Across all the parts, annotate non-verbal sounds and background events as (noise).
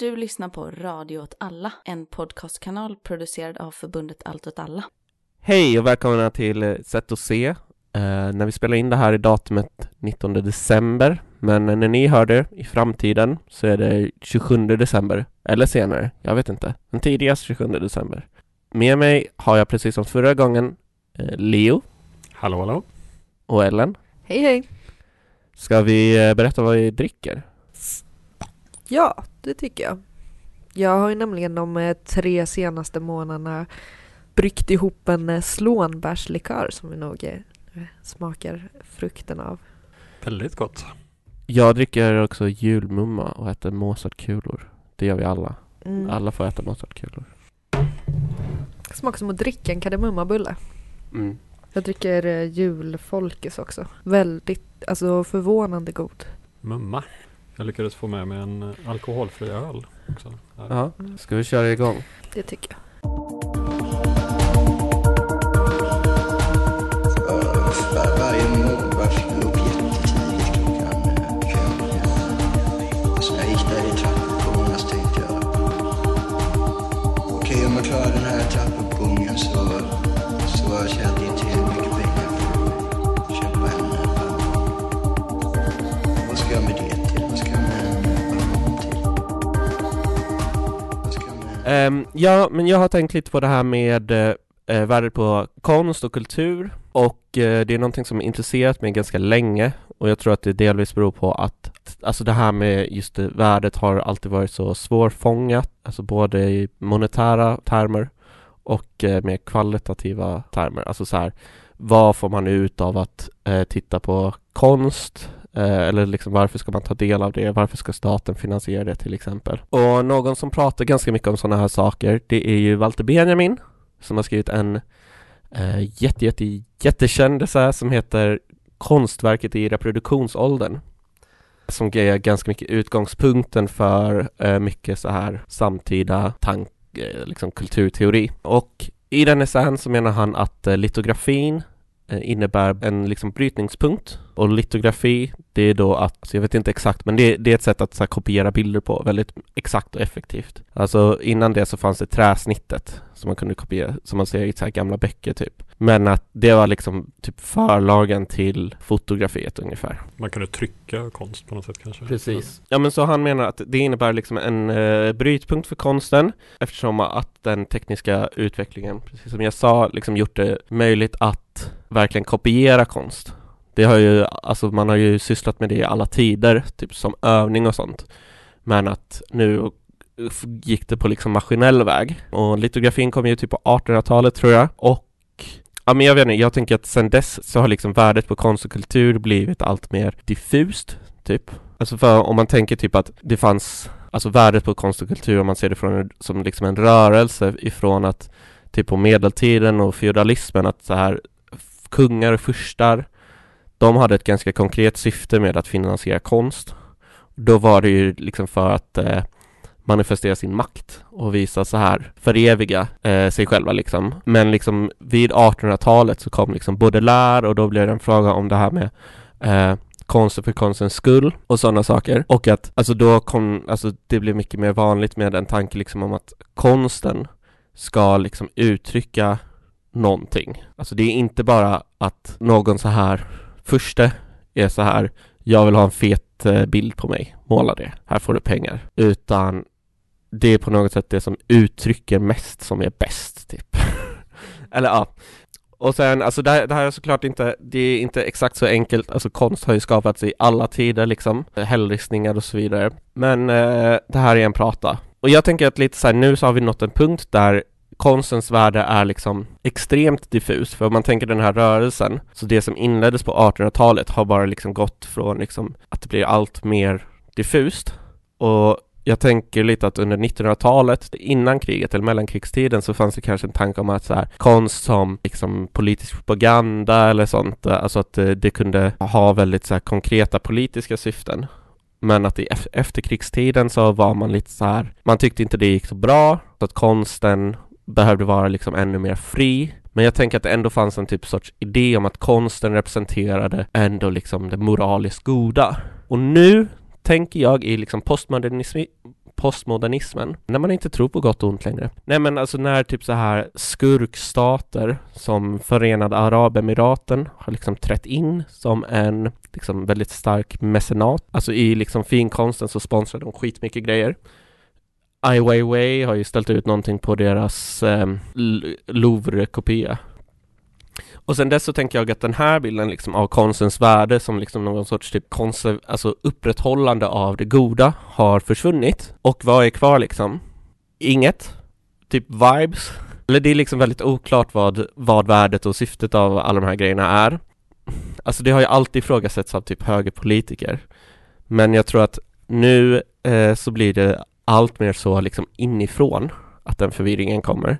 Du lyssnar på Radio åt alla, en podcastkanal producerad av förbundet Allt åt alla. Hej och välkomna till eh, Sätt att se. Eh, när vi spelar in det här är datumet 19 december, men när ni hör det i framtiden så är det 27 december, eller senare, jag vet inte. Den tidigast 27 december. Med mig har jag precis som förra gången eh, Leo Hallå, hallå. och Ellen. Hej hej! Ska vi eh, berätta vad vi dricker? Ja, det tycker jag. Jag har ju nämligen de eh, tre senaste månaderna bryggt ihop en eh, slånbärslikör som vi nog eh, smakar frukten av. Väldigt gott. Jag dricker också julmumma och äter Mozartkulor. Det gör vi alla. Mm. Alla får äta Mozartkulor. Smakar som att dricka en kardemummabulle. Mm. Jag dricker julfolkis också. Väldigt, alltså förvånande god. Mumma. Jag lyckades få med mig en alkoholfri öl också. Här. Ja, ska vi köra igång? Det tycker jag. Um, ja, men jag har tänkt lite på det här med eh, eh, värdet på konst och kultur. Och eh, det är någonting som har intresserat mig ganska länge. Och jag tror att det delvis beror på att alltså det här med just det, värdet har alltid varit så svårfångat, alltså både i monetära termer och eh, med kvalitativa termer, alltså så här vad får man ut av att eh, titta på konst? Eh, eller liksom varför ska man ta del av det? Varför ska staten finansiera det till exempel? Och någon som pratar ganska mycket om sådana här saker, det är ju Walter Benjamin som har skrivit en eh, jätte, jätte, jättekänd essä som heter Konstverket i reproduktionsåldern som ger ganska mycket utgångspunkten för eh, mycket så här samtida tank, eh, liksom kulturteori. Och i den essän så menar han att eh, litografin eh, innebär en liksom brytningspunkt och litografi det är då att, jag vet inte exakt men det, det är ett sätt att här, kopiera bilder på väldigt exakt och effektivt. Alltså innan det så fanns det träsnittet som man kunde kopiera, som man ser i så här gamla böcker typ. Men att det var liksom typ förlagen till fotografiet ungefär. Man kunde trycka konst på något sätt kanske. Precis. Ja men så han menar att det innebär liksom en eh, brytpunkt för konsten eftersom att den tekniska utvecklingen, precis som jag sa, liksom gjort det möjligt att verkligen kopiera konst. Det har ju, alltså man har ju sysslat med det i alla tider, typ som övning och sånt. Men att nu gick det på liksom maskinell väg. Och litografin kom ju typ på 1800-talet tror jag. Och Ja men jag vet inte, jag tänker att sen dess så har liksom värdet på konst och kultur blivit allt mer diffust, typ. Alltså för om man tänker typ att det fanns, alltså värdet på konst och kultur om man ser det från, som liksom en rörelse ifrån att typ på medeltiden och feudalismen att så här kungar och furstar de hade ett ganska konkret syfte med att finansiera konst. Då var det ju liksom för att eh, manifestera sin makt och visa så här, föreviga eh, sig själva liksom. Men liksom vid 1800-talet så kom liksom Baudelaire och då blev det en fråga om det här med eh, konsten för konstens skull och sådana saker. Och att alltså då kom, alltså det blev mycket mer vanligt med en tanke liksom om att konsten ska liksom uttrycka någonting. Alltså det är inte bara att någon så här första är så här jag vill ha en fet eh, bild på mig, måla det, här får du pengar. Utan det är på något sätt det som uttrycker mest som är bäst, typ. (laughs) Eller ja. Och sen, alltså det här, det här är såklart inte, det är inte exakt så enkelt, alltså konst har ju skapats i alla tider liksom, hällristningar och så vidare. Men eh, det här är en prata. Och jag tänker att lite så här, nu så har vi nått en punkt där konstens värde är liksom extremt diffus, för om man tänker den här rörelsen, så det som inleddes på 1800-talet har bara liksom gått från liksom att det blir allt mer diffust och jag tänker lite att under 1900-talet, innan kriget eller mellankrigstiden så fanns det kanske en tanke om att så här, konst som liksom politisk propaganda eller sånt, eh, alltså att eh, det, kunde ha väldigt så här, konkreta politiska syften. Men att i efterkrigstiden så var man lite så här, man tyckte inte det gick så bra, så att konsten behövde vara liksom ännu mer fri. Men jag tänker att det ändå fanns en typ sorts idé om att konsten representerade ändå liksom det moraliskt goda. Och nu tänker jag i liksom postmodernism postmodernismen. När man inte tror på gott och ont längre. Nej men alltså när typ så här skurkstater som Förenade Arabemiraten har liksom trätt in som en liksom väldigt stark mecenat. Alltså i liksom finkonsten så sponsrar de skitmycket grejer. Ai Weiwei har ju ställt ut någonting på deras eh, Louvre-kopia och sen dess så tänker jag att den här bilden liksom av konstens värde som liksom någon sorts typ konserv, alltså upprätthållande av det goda har försvunnit. Och vad är kvar liksom? Inget. Typ vibes. Eller det är liksom väldigt oklart vad, vad värdet och syftet av alla de här grejerna är. Alltså det har ju alltid ifrågasätts av typ högerpolitiker. Men jag tror att nu eh, så blir det allt mer så liksom inifrån att den förvirringen kommer.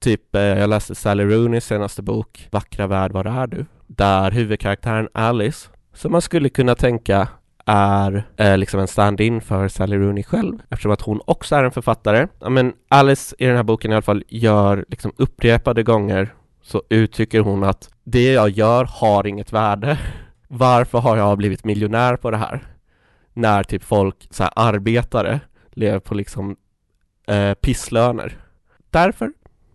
Typ, eh, jag läste Sally Rooneys senaste bok Vackra värld, var är du? Där huvudkaraktären Alice, som man skulle kunna tänka är eh, liksom en stand-in för Sally Rooney själv eftersom att hon också är en författare. Ja, men Alice i den här boken i alla fall gör liksom upprepade gånger så uttrycker hon att det jag gör har inget värde. Varför har jag blivit miljonär på det här? När typ folk, så här, arbetare, lever på liksom eh, pisslöner. Därför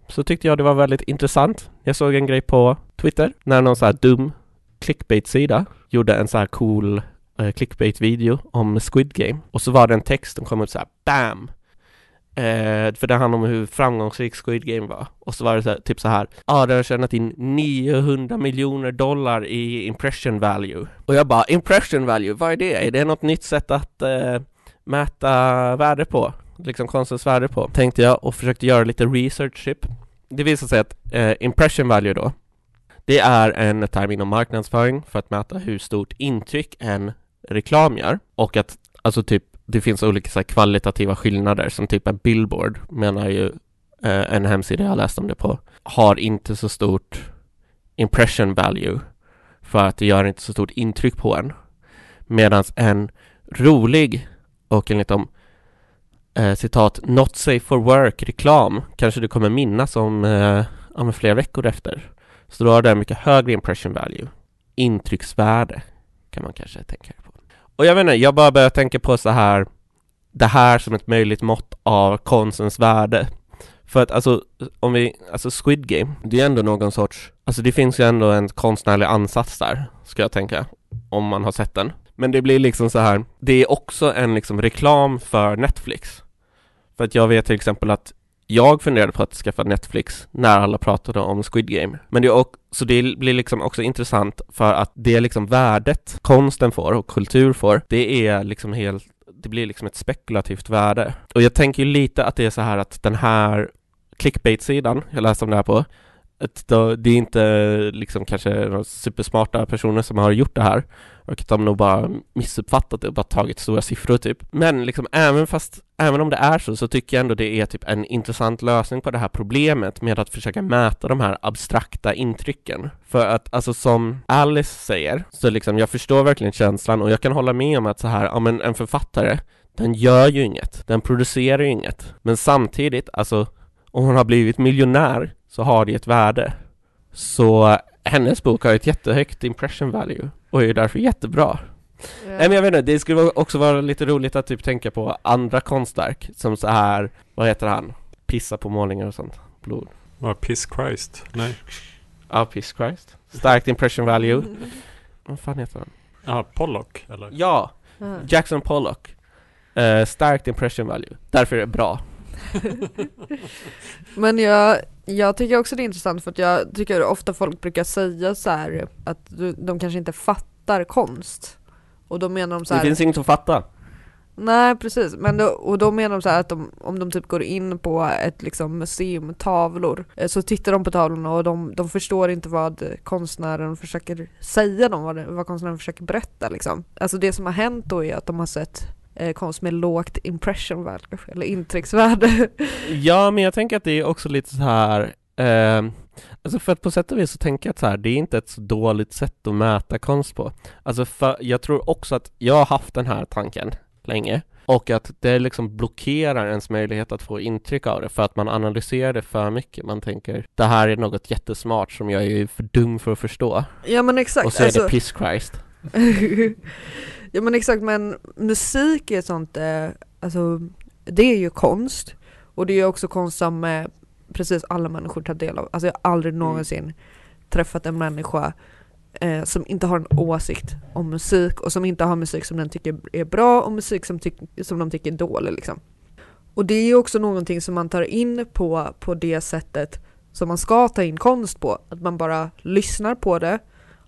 så tyckte jag det var väldigt intressant. Jag såg en grej på Twitter när någon så här dum clickbait-sida gjorde en så här cool eh, clickbait-video om Squid Game och så var det en text som kom ut så här BAM! Eh, för det handlar om hur framgångsrik Squid Game var. Och så var det så här, typ så här, ja ah, den har tjänat in 900 miljoner dollar i impression value. Och jag bara, impression value, vad är det? Är det något nytt sätt att eh, mäta värde på? liksom konstens värde på, tänkte jag och försökte göra lite research typ. Det visade sig att eh, impression value då, det är en term inom marknadsföring för att mäta hur stort intryck en reklam gör och att alltså typ det finns olika så här, kvalitativa skillnader som typ en billboard menar ju eh, en hemsida jag läst om det på har inte så stort impression value för att det gör inte så stort intryck på en medan en rolig och enligt dem, eh, citat Not safe for work reklam kanske du kommer minnas om, eh, om flera veckor efter. Så då har det mycket högre impression value. Intrycksvärde kan man kanske tänka på. Och jag vet inte, jag bara börjar tänka på så här det här som ett möjligt mått av konstens värde. För att alltså, om vi, alltså Squid Game, det är ändå någon sorts, alltså det finns ju ändå en konstnärlig ansats där, ska jag tänka, om man har sett den. Men det blir liksom så här, det är också en liksom reklam för Netflix. För att jag vet till exempel att jag funderade på att skaffa Netflix när alla pratade om Squid Game. Men det, också, så det blir liksom också intressant för att det liksom värdet konsten får och kultur får, det är liksom helt, det blir liksom ett spekulativt värde. Och jag tänker ju lite att det är så här att den här clickbait-sidan jag läste om det här på, att det är inte liksom kanske supersmarta personer som har gjort det här och att de nog bara missuppfattat det och bara tagit stora siffror typ. Men liksom även fast, även om det är så, så tycker jag ändå det är typ en intressant lösning på det här problemet med att försöka mäta de här abstrakta intrycken. För att alltså som Alice säger, så liksom jag förstår verkligen känslan och jag kan hålla med om att så här, ja men en författare, den gör ju inget, den producerar ju inget. Men samtidigt, alltså om hon har blivit miljonär så har det ett värde. Så hennes bok har ett jättehögt impression value och är därför jättebra. Ja. Nej men jag vet inte, det skulle också vara lite roligt att typ tänka på andra konstverk som så här, vad heter han? Pissa på målningar och sånt, blod. Vad, Piss Christ? Nej. Ja, Piss Christ. Starkt impression value. (laughs) vad fan heter han? Ja, Pollock eller? Ja, Jackson Pollock. Uh, starkt impression value. Därför är det bra. (laughs) Men jag, jag tycker också det är intressant för att jag tycker ofta folk brukar säga så här att de kanske inte fattar konst. Och då menar de så här, Det finns inget att fatta. Nej precis, men då, och då menar de så att de, om de typ går in på ett liksom museum, tavlor, eh, så tittar de på tavlorna och de, de förstår inte vad konstnären försöker säga dem, vad, vad konstnären försöker berätta liksom. Alltså det som har hänt då är att de har sett konst med lågt impression value, eller intrycksvärde. (laughs) Ja, men jag tänker att det är också lite så här eh, Alltså för att på sätt och vis så tänker jag att så här, det är inte ett så dåligt sätt att mäta konst på. Alltså för jag tror också att jag har haft den här tanken länge och att det liksom blockerar ens möjlighet att få intryck av det för att man analyserar det för mycket. Man tänker det här är något jättesmart som jag är för dum för att förstå. Ja men exakt. Och så är alltså... det piss Christ. (laughs) Ja men exakt men musik är sånt, eh, alltså det är ju konst. Och det är ju också konst som eh, precis alla människor tar del av. Alltså jag har aldrig någonsin träffat en människa eh, som inte har en åsikt om musik och som inte har musik som den tycker är bra och musik som, som de tycker är dålig liksom. Och det är ju också någonting som man tar in på, på det sättet som man ska ta in konst på. Att man bara lyssnar på det,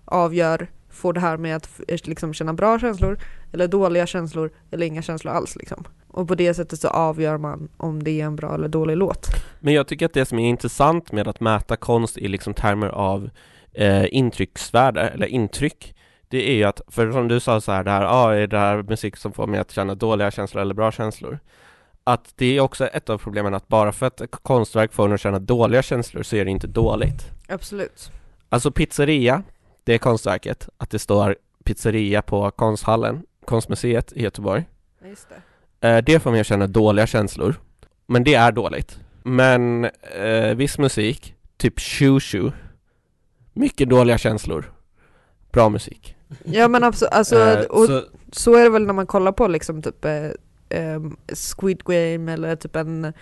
avgör, får det här med att f- liksom känna bra känslor eller dåliga känslor eller inga känslor alls liksom. Och på det sättet så avgör man om det är en bra eller dålig låt. Men jag tycker att det som är intressant med att mäta konst i liksom termer av eh, intrycksvärde eller intryck det är ju att, för som du sa så här, det här, ah, är det här musik som får mig att känna dåliga känslor eller bra känslor? Att det är också ett av problemen att bara för att ett konstverk får en att känna dåliga känslor så är det inte dåligt. Absolut. Alltså pizzeria, det är konstverket, att det står pizzeria på konsthallen, konstmuseet i Göteborg. Just det. Eh, det får mig att känna dåliga känslor. Men det är dåligt. Men eh, viss musik, typ Shoo mycket dåliga känslor. Bra musik. Ja men absolut, alltså, Eh, och så, så är det väl när man kollar på liksom typ eh, ehm, Squid Game eller typ en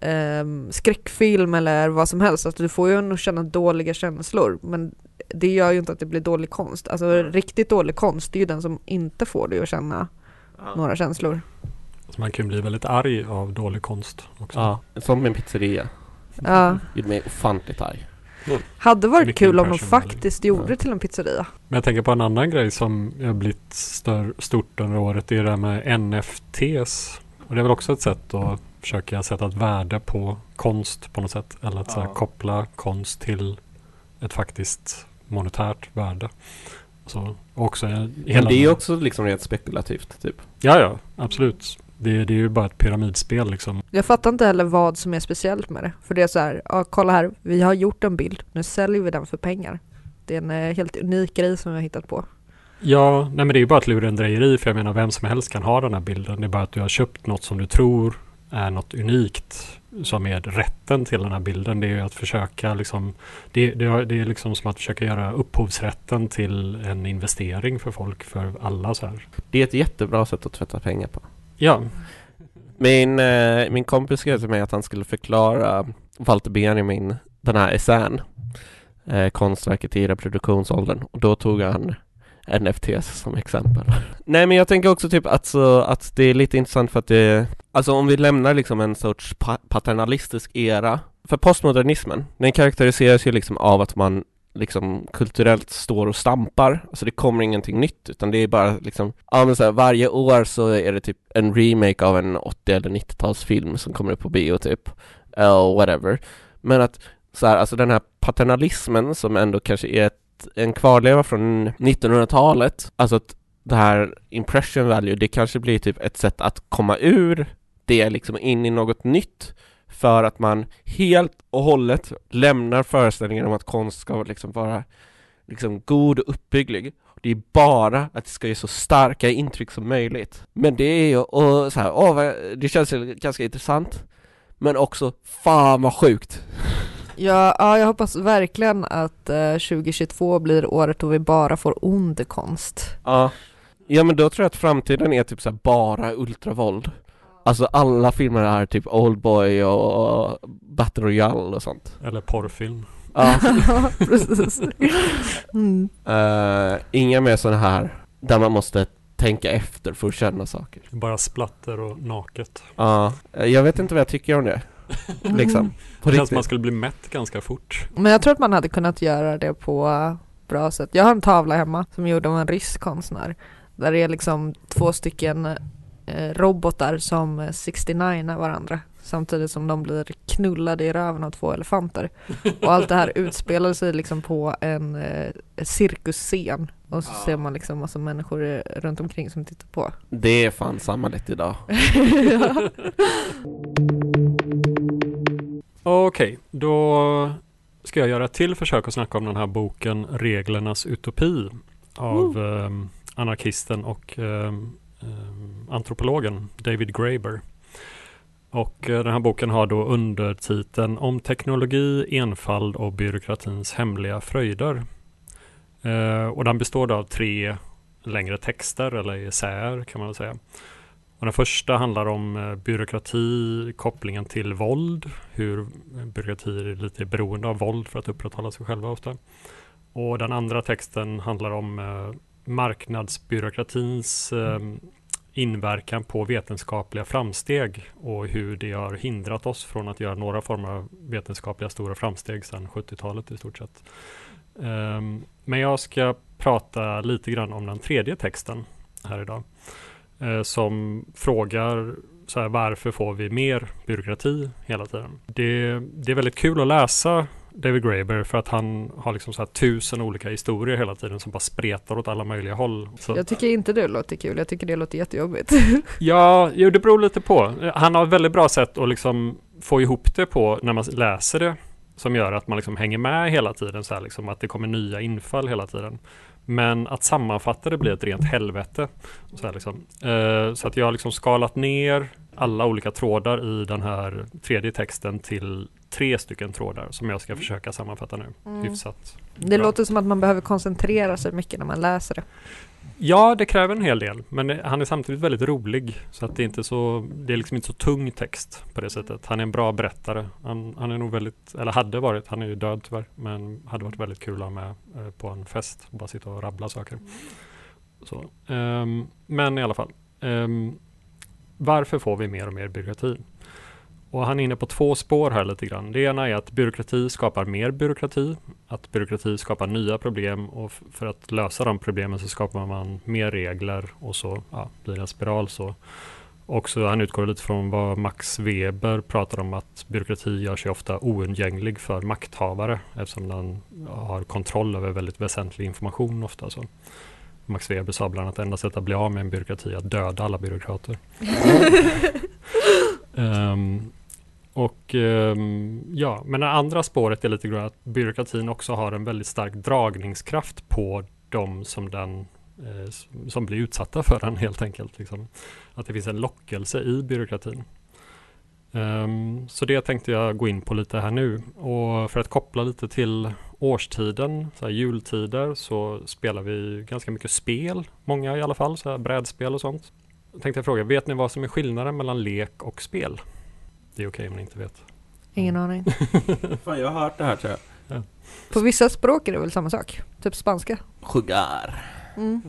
ehm, skräckfilm eller vad som helst. Alltså, du får ju att känna dåliga känslor men det gör ju inte att det blir dålig konst. Alltså riktigt dålig konst det är ju den som inte får dig att känna några känslor. Så man kan ju bli väldigt arg av dålig konst också. ja, som en pizzeria. Ja. Gjorde mig ofantligt arg. Hade varit kul om de faktiskt gjorde det till en pizzeria. Men jag tänker på en annan grej som har blivit stör, stort under året. Det är det här med NFTs. Och det är väl också ett sätt att försöka sätta ett värde på konst på något sätt. Eller att så här, Ja. koppla konst till ett faktiskt monetärt värde. Så, också hela Men det är också liksom rent spekulativt, typ. Ja, ja, absolut. Det, det är ju bara ett pyramidspel liksom. Jag fattar inte heller vad som är speciellt med det. För det är så här, ja kolla här, vi har gjort en bild, nu säljer vi den för pengar. Det är en eh, helt unik grej som vi har hittat på. Ja, nej men det är ju bara ett lurendrejeri för jag menar vem som helst kan ha den här bilden. Det är bara att du har köpt något som du tror är något unikt som är rätten till den här bilden. Det är att försöka liksom det, det, det är liksom som att försöka göra upphovsrätten till en investering för folk, för alla så här. Det är ett jättebra sätt att tvätta pengar på. Ja, Min, eh, min kompis skrev till mig att han skulle förklara Walter Benjamin den här essän eh, Konstverket i reproduktionsåldern och då tog han NFTs som exempel. Nej men jag tänker också typ att, så, att det är lite intressant för att det Alltså om vi lämnar liksom en sorts pa- paternalistisk era. För postmodernismen, den karaktäriseras ju liksom av att man liksom kulturellt står och stampar. Alltså det kommer ingenting nytt utan det är bara liksom Ja men så här, varje år så är det typ en remake av en 80 eller 90-talsfilm som kommer upp på bio typ. Eller whatever. Men att så här, alltså den här paternalismen som ändå kanske är ett, en kvarleva från 1900-talet Alltså att det här impression value, det kanske blir typ ett sätt att komma ur det liksom in i något nytt för att man helt och hållet lämnar föreställningen om att konst ska liksom vara liksom god och uppbygglig. Det är bara att det ska ge så starka intryck som möjligt. Men det är ju, och så här, åh, det känns ganska intressant. Men också, fan vad sjukt. (laughs) Ja, ja, jag hoppas verkligen att eh, 2022 blir året då vi bara får ond konst. Ja. Ja men då tror jag att framtiden är typ så här bara ultravåld. Alltså alla filmer är typ Oldboy och Battle Royale och sånt. eller porrfilm. Ja. (laughs) Precis. Mm. Eh, inga mer sådana här där man måste tänka efter för att känna saker. Bara splatter och naket. Ja, eh, jag vet inte vad jag tycker om det. Liksom. På Det känns som man skulle bli mätt ganska fort. Men jag tror att man hade kunnat göra det på bra sätt. Jag har en tavla hemma som är gjord av en rysk konstnär. Där det är liksom två stycken eh, robotar som eh, 69 varandra. Samtidigt som de blir knullade i röven av två elefanter. Och allt det här (laughs) utspelar sig liksom på en eh, cirkusscen. Och så Ja. ser man liksom massa människor eh, runt omkring som tittar på. Det är fan samhället idag. (laughs) (laughs) Okej, då ska jag göra ett till försök att snacka om den här boken Reglernas utopi av ehm, anarkisten och ehm, antropologen David Graeber. Och eh, den här boken har då undertiteln Om teknologi, enfald och byråkratins hemliga fröjder. Eh, och den består då av tre längre texter eller essäer kan man väl säga. Och den första handlar om eh, byråkrati, kopplingen till våld, hur byråkratier är lite beroende av våld för att upprätthålla sig själva ofta. Och den andra texten handlar om eh, marknadsbyråkratins ehm, inverkan på vetenskapliga framsteg och hur det har hindrat oss från att göra några former av vetenskapliga stora framsteg sedan 70-talet i stort sett. Ehm, men jag ska prata lite grann om den tredje texten här idag. Uh, som frågar så här, varför får vi mer byråkrati hela tiden? Det, det är väldigt kul att läsa David Graeber för att han har liksom så här tusen olika historier hela tiden som bara spretar åt alla möjliga håll. Så. Jag tycker inte det låter kul, jag tycker det låter jättejobbigt. (laughs) ja, jo, det beror lite på. Han har ett väldigt bra sätt att liksom få ihop det på när man läser det som gör att man liksom hänger med hela tiden, så här liksom, att det kommer nya infall hela tiden. Men att sammanfatta det blir ett rent helvete. Så, liksom. uh, så att jag har liksom skalat ner alla olika trådar i den här tredje texten till tre stycken trådar som jag ska mm. försöka sammanfatta nu. Mm. Hyfsat. Det bra. låter som att man behöver koncentrera sig mycket när man läser det. Ja, det kräver en hel del, men han är samtidigt väldigt rolig så att det är inte så. Det är liksom inte så tung text på det sättet. Han är en bra berättare. Han, han är nog väldigt, eller hade varit, han är ju död tyvärr, men hade varit väldigt kul att ha med eh, på en fest. Bara sitta och rabbla saker. Så, um, men i alla fall. Um, varför får vi mer och mer byråkrati? Och han är inne på två spår här lite grann. Det ena är att byråkrati skapar mer byråkrati. Att byråkrati skapar nya problem och för att lösa de problemen så skapar man mer regler och så ja, blir det en spiral. Så. Också han utgår lite från vad Max Weber pratar om att byråkrati gör sig ofta oundgänglig för makthavare eftersom den har kontroll över väldigt väsentlig information ofta. Så. Max Weber sa bland annat att enda sättet att bli av med en byråkrati är att döda alla byråkrater. um, (laughs) och ehm, ja, men det andra spåret är lite grann att byråkratin också har en väldigt stark dragningskraft på de som den eh, som blir utsatta för den helt enkelt. Liksom. Att det finns en lockelse i byråkratin. Um, så det tänkte jag gå in på lite här nu. Och för att koppla lite till årstiden, så här jultider, så spelar vi ganska mycket spel. Många i alla fall, så här brädspel och sånt. Jag tänkte jag fråga, vet ni vad som är skillnaden mellan lek och spel? Det är okej okay om ni inte vet. Ingen aning. (laughs) Fan, jag har hört det här tror jag. Ja. På vissa språk är det väl samma sak? Typ spanska? Jugar. Mm.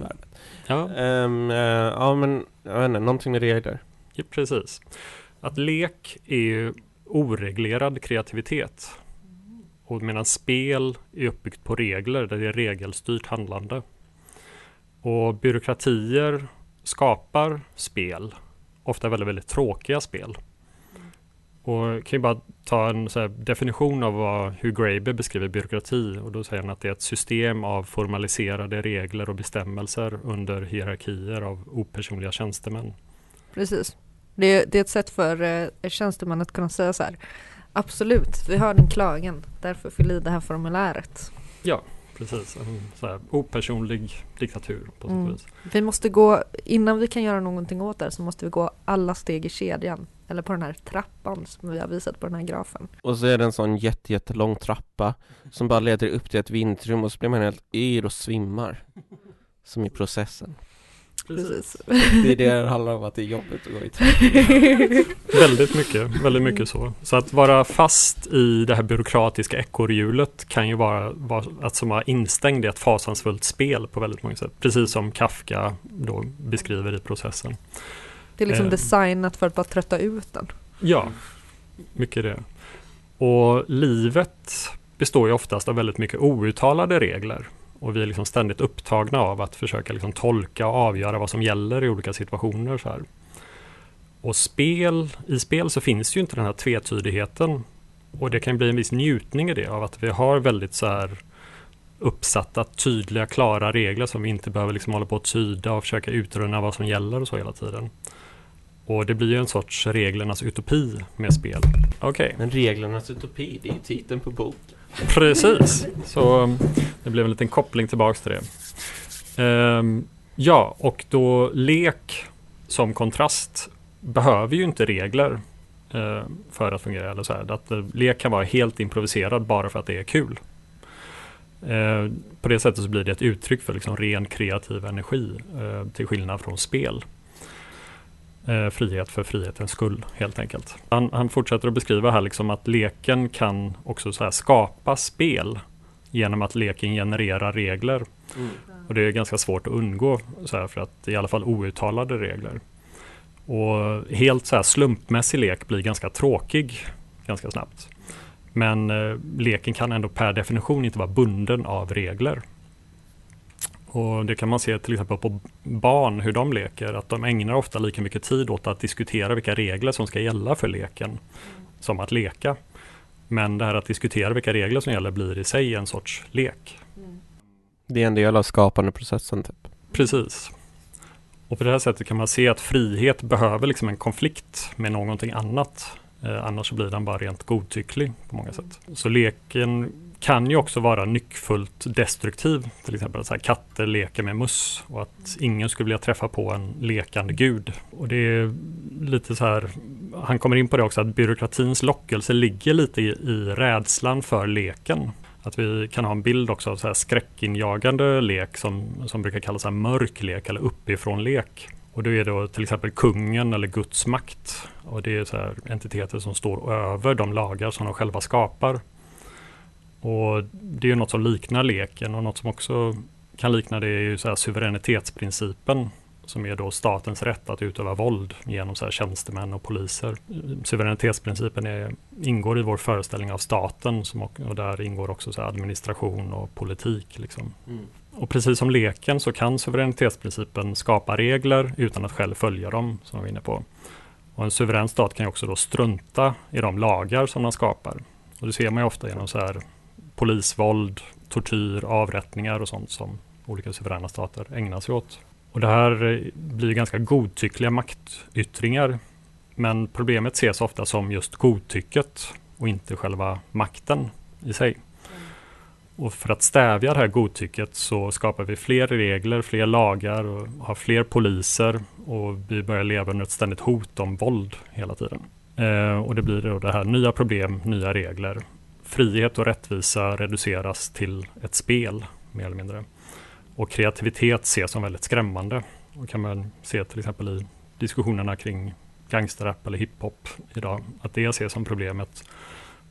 Ja. Um, uh, ja, men jag vet inte, någonting med regler. Ja, precis. Att lek är ju oreglerad kreativitet. Och medan spel är uppbyggt på regler, där det är regelstyrt handlande. Och byråkratier skapar spel, ofta väldigt, väldigt tråkiga spel. Och kan ju bara ta en definition av vad, hur Graeber beskriver byråkrati och då säger han att det är ett system av formaliserade regler och bestämmelser under hierarkier av opersonliga tjänstemän. Precis. Det är, det är ett sätt för eh, tjänstemän att kunna säga så här Absolut, vi har din klagan, därför fyll i det här formuläret. Ja, precis. En så här opersonlig diktatur på mm. vis. Vi måste gå, innan vi kan göra någonting åt det så måste vi gå alla steg i kedjan. Eller på den här trappan som vi har visat på den här grafen. Och så är det en sån jätte, jättelång trappa som bara leder upp till ett vindrum och så blir man helt yr och svimmar. Som i processen. Precis. Det är det det handlar om, att det är jobbigt att gå i (laughs) Väldigt mycket, väldigt mycket så. Så att vara fast i det här byråkratiska ekorrhjulet kan ju vara, vara att som vara instängd i ett fasansfullt spel på väldigt många sätt. Precis som Kafka då beskriver i processen. Det är liksom eh, designat för att bara trötta ut den. Ja, mycket det. Och livet består ju oftast av väldigt mycket outtalade regler. Och vi är liksom ständigt upptagna av att försöka liksom tolka och avgöra vad som gäller i olika situationer. Så här. Och spel, i spel så finns ju inte den här tvetydigheten. Och det kan bli en viss njutning i det av att vi har väldigt så här uppsatta tydliga, klara regler som vi inte behöver liksom hålla på att tyda och försöka utröna vad som gäller och så hela tiden. Och det blir ju en sorts reglernas utopi med spel. Okej. Okay. Men reglernas utopi, det är ju titeln på boken. Precis, så um, det blev en liten koppling tillbaks till det. Um, ja, och då lek som kontrast behöver ju inte regler uh, för att fungera. Eller så här. Att uh, lek kan vara helt improviserad bara för att det är kul. Uh, på det sättet så blir det ett uttryck för liksom ren kreativ energi eh, till skillnad från spel. Eh, frihet för frihetens skull helt enkelt. Han, han fortsätter att beskriva här liksom att leken kan också så skapa spel genom att leken genererar regler. Mm. Och det är ganska svårt att undgå så här, för att i alla fall outtalade regler. Och helt så här slumpmässig lek blir ganska tråkig ganska snabbt. Men eh, leken kan ändå per definition inte vara bunden av regler. Och Det kan man se till exempel på barn, hur de leker, att de ägnar ofta lika mycket tid åt att diskutera vilka regler som ska gälla för leken, som att leka. Men det här att diskutera vilka regler som gäller blir i sig en sorts lek. Det är en del av skapandeprocessen. Typ. Precis. Och på det här sättet kan man se att frihet behöver liksom en konflikt med någonting annat. Eh, annars blir den bara rent godtycklig på många sätt. Så leken kan ju också vara nyckfullt destruktiv. Till exempel att katter leker med möss och att ingen skulle vilja träffa på en lekande gud. Och det är lite så här, han kommer in på det också, att byråkratins lockelse ligger lite i, i rädslan för leken. Att vi kan ha en bild också av så här skräckinjagande lek som, som brukar kallas så mörk lek eller uppifrån lek. Och då är det till exempel kungen eller Guds makt. Och det är så här entiteter som står över de lagar som de själva skapar. Och Det är något som liknar leken och något som också kan likna det är ju så här suveränitetsprincipen som är då statens rätt att utöva våld genom så här tjänstemän och poliser. Suveränitetsprincipen är, ingår i vår föreställning av staten som, och där ingår också så administration och politik. Liksom. Mm. Och precis som leken så kan suveränitetsprincipen skapa regler utan att själv följa dem, som vi var inne på. Och en suverän stat kan också då strunta i de lagar som den skapar. Och det ser man ofta genom så här polisvåld, tortyr, avrättningar och sånt som olika suveräna stater ägnar sig åt. Och det här eh, blir ganska godtyckliga maktyttringar. Men problemet ses ofta som just godtycket och inte själva makten i sig. Och för att stävja det här godtycket så skapar vi fler regler, fler lagar och har fler poliser och vi börjar leva under ett ständigt hot om våld hela tiden. Eh, och det blir då det här nya problem, nya regler. Frihet och rättvisa reduceras till ett spel mer eller mindre. Och kreativitet ses som väldigt skrämmande. Och kan man se till exempel i diskussionerna kring gangsterrap eller hiphop idag, att det ses som problemet.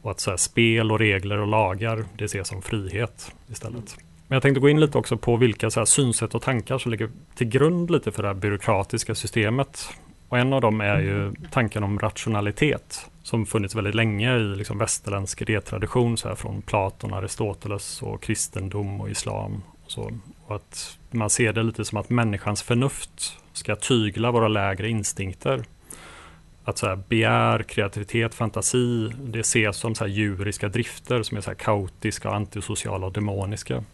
Och att så här, spel och regler och lagar, det ses som frihet istället. Men jag tänkte gå in lite också på vilka så här, synsätt och tankar som ligger till grund lite för det här byråkratiska systemet. Och en av dem är ju tanken om rationalitet som funnits väldigt länge i liksom västerländsk idétradition så här, från Platon, Aristoteles och kristendom och islam. Och så. Och att man ser det lite som att människans förnuft ska tygla våra lägre instinkter. Att så här, begär, kreativitet, fantasi, det ses som så här djuriska drifter som är så här kaotiska, antisociala och demoniska.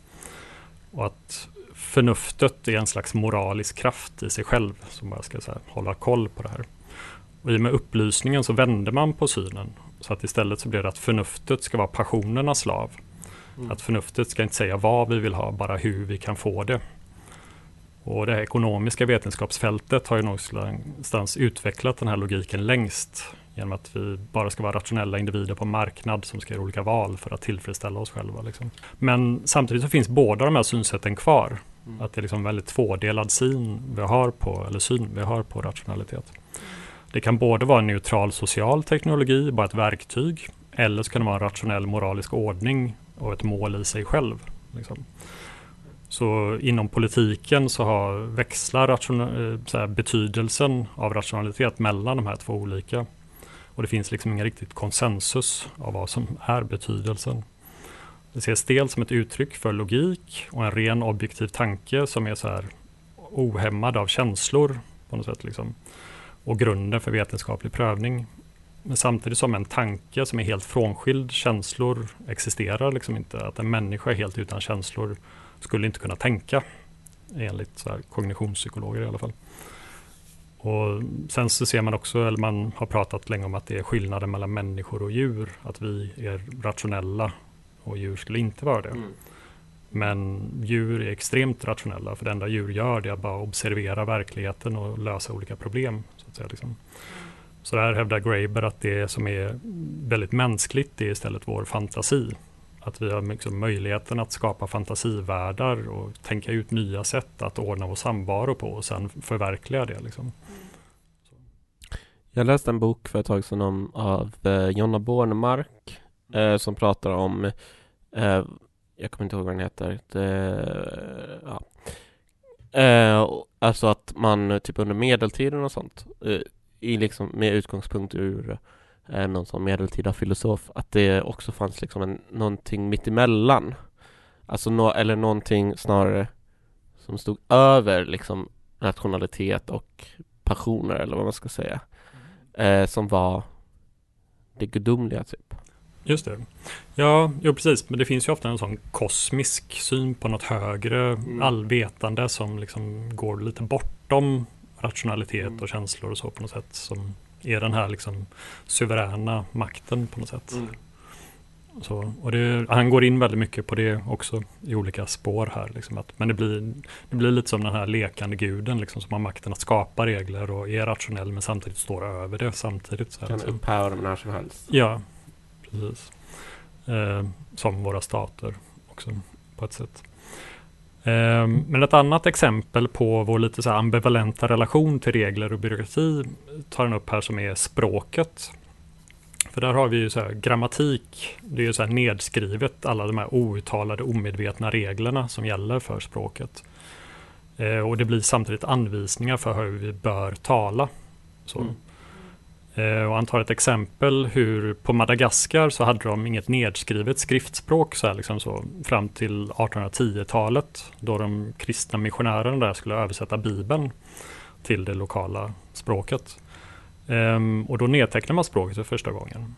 Och att förnuftet är en slags moralisk kraft i sig själv som bara ska så här, hålla koll på det här. Och I och med upplysningen så vände man på synen. Så att istället så blev det att förnuftet ska vara passionernas slav. Mm. Att förnuftet ska inte säga vad vi vill ha, bara hur vi kan få det. Och det här ekonomiska vetenskapsfältet har ju någonstans utvecklat den här logiken längst genom att vi bara ska vara rationella individer på marknad som ska göra olika val för att tillfredsställa oss själva. Liksom. Men samtidigt så finns båda de här synsätten kvar. Mm. Att det är liksom en väldigt tvådelad syn vi har på, eller syn vi har på rationalitet. Det kan både vara en neutral social teknologi, bara ett verktyg, eller så kan det vara en rationell moralisk ordning och ett mål i sig själv. Liksom. Så inom politiken så har, växlar eh, så här, betydelsen av rationalitet mellan de här två olika. Och det finns liksom ingen riktigt konsensus av vad som är betydelsen. Det ses dels som ett uttryck för logik och en ren objektiv tanke som är så här ohämmad av känslor på något sätt. Liksom. Och grunden för vetenskaplig prövning. Men samtidigt som en tanke som är helt frånskild känslor existerar liksom inte. Att en människa är helt utan känslor skulle inte kunna tänka. Enligt så här kognitionspsykologer i alla fall. Och sen så ser man också, eller man har pratat länge om att det är skillnaden mellan människor och djur. Att vi är rationella och djur skulle inte vara det. Mm. Men djur är extremt rationella för det enda djur gör det är att bara observera verkligheten och lösa olika problem. Så att säga, liksom. Så där hävdar Graeber att det som är väldigt mänskligt det är istället vår fantasi. Att vi har liksom möjligheten att skapa fantasivärldar och tänka ut nya sätt att ordna vår samvaro på och sen förverkliga det. Liksom. Jag läste en bok för ett tag sedan om, av eh, Jonna Bornemark eh, som pratar om, eh, jag kommer inte ihåg vad den heter, det, ja. eh, alltså att man typ under medeltiden och sånt, eh, i liksom, med utgångspunkt ur eh, någon sån medeltida filosof, att det också fanns liksom en, någonting mittemellan. Alltså no, eller någonting snarare som stod över liksom rationalitet och passioner eller vad man ska säga. Eh, som var det gudomliga typ. Just det. Ja, jo, precis. Men det finns ju ofta en sån kosmisk syn på något högre, Mm. allvetande som liksom går lite bortom rationalitet Mm. och känslor och så på något sätt. Som är den här liksom suveräna makten på något sätt. Mm. Så, och det, han går in väldigt mycket på det också i olika spår här. Liksom att, men det blir, det blir lite som den här lekande guden liksom, som har makten att skapa regler och är rationell men samtidigt står över det samtidigt. Så här, Kan liksom. upphäva dem när som helst. Ja, precis. Eh, som våra stater också på ett sätt. Eh, men ett annat exempel på vår lite så här ambivalenta relation till regler och byråkrati tar den upp här som är språket. För där har vi ju så här grammatik, det är ju så här nedskrivet alla de här outtalade omedvetna reglerna som gäller för språket. Eh, och det blir samtidigt anvisningar för hur vi bör tala. Så. Mm. Eh, och han tar ett exempel hur på Madagaskar så hade de inget nedskrivet skriftspråk så här liksom så, fram till 1810-talet då de kristna missionärerna där skulle översätta Bibeln till det lokala språket. Ehm, och då nedtecknar man språket för första gången.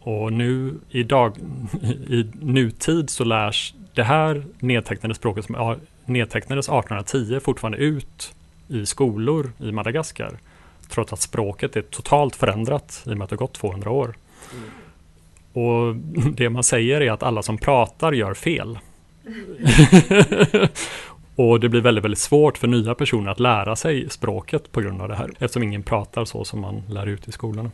Och nu i, dag, (laughs) i nutid så lärs det här nedtecknade språket som nedtecknades 1810 fortfarande ut i skolor i Madagaskar trots att språket är totalt förändrat i och med att det har gått 200 år. Och (laughs) det man säger är att alla som pratar gör fel. (laughs) och det blir väldigt, väldigt svårt för nya personer att lära sig språket på grund av det här, eftersom ingen pratar så som man lär ut i skolan.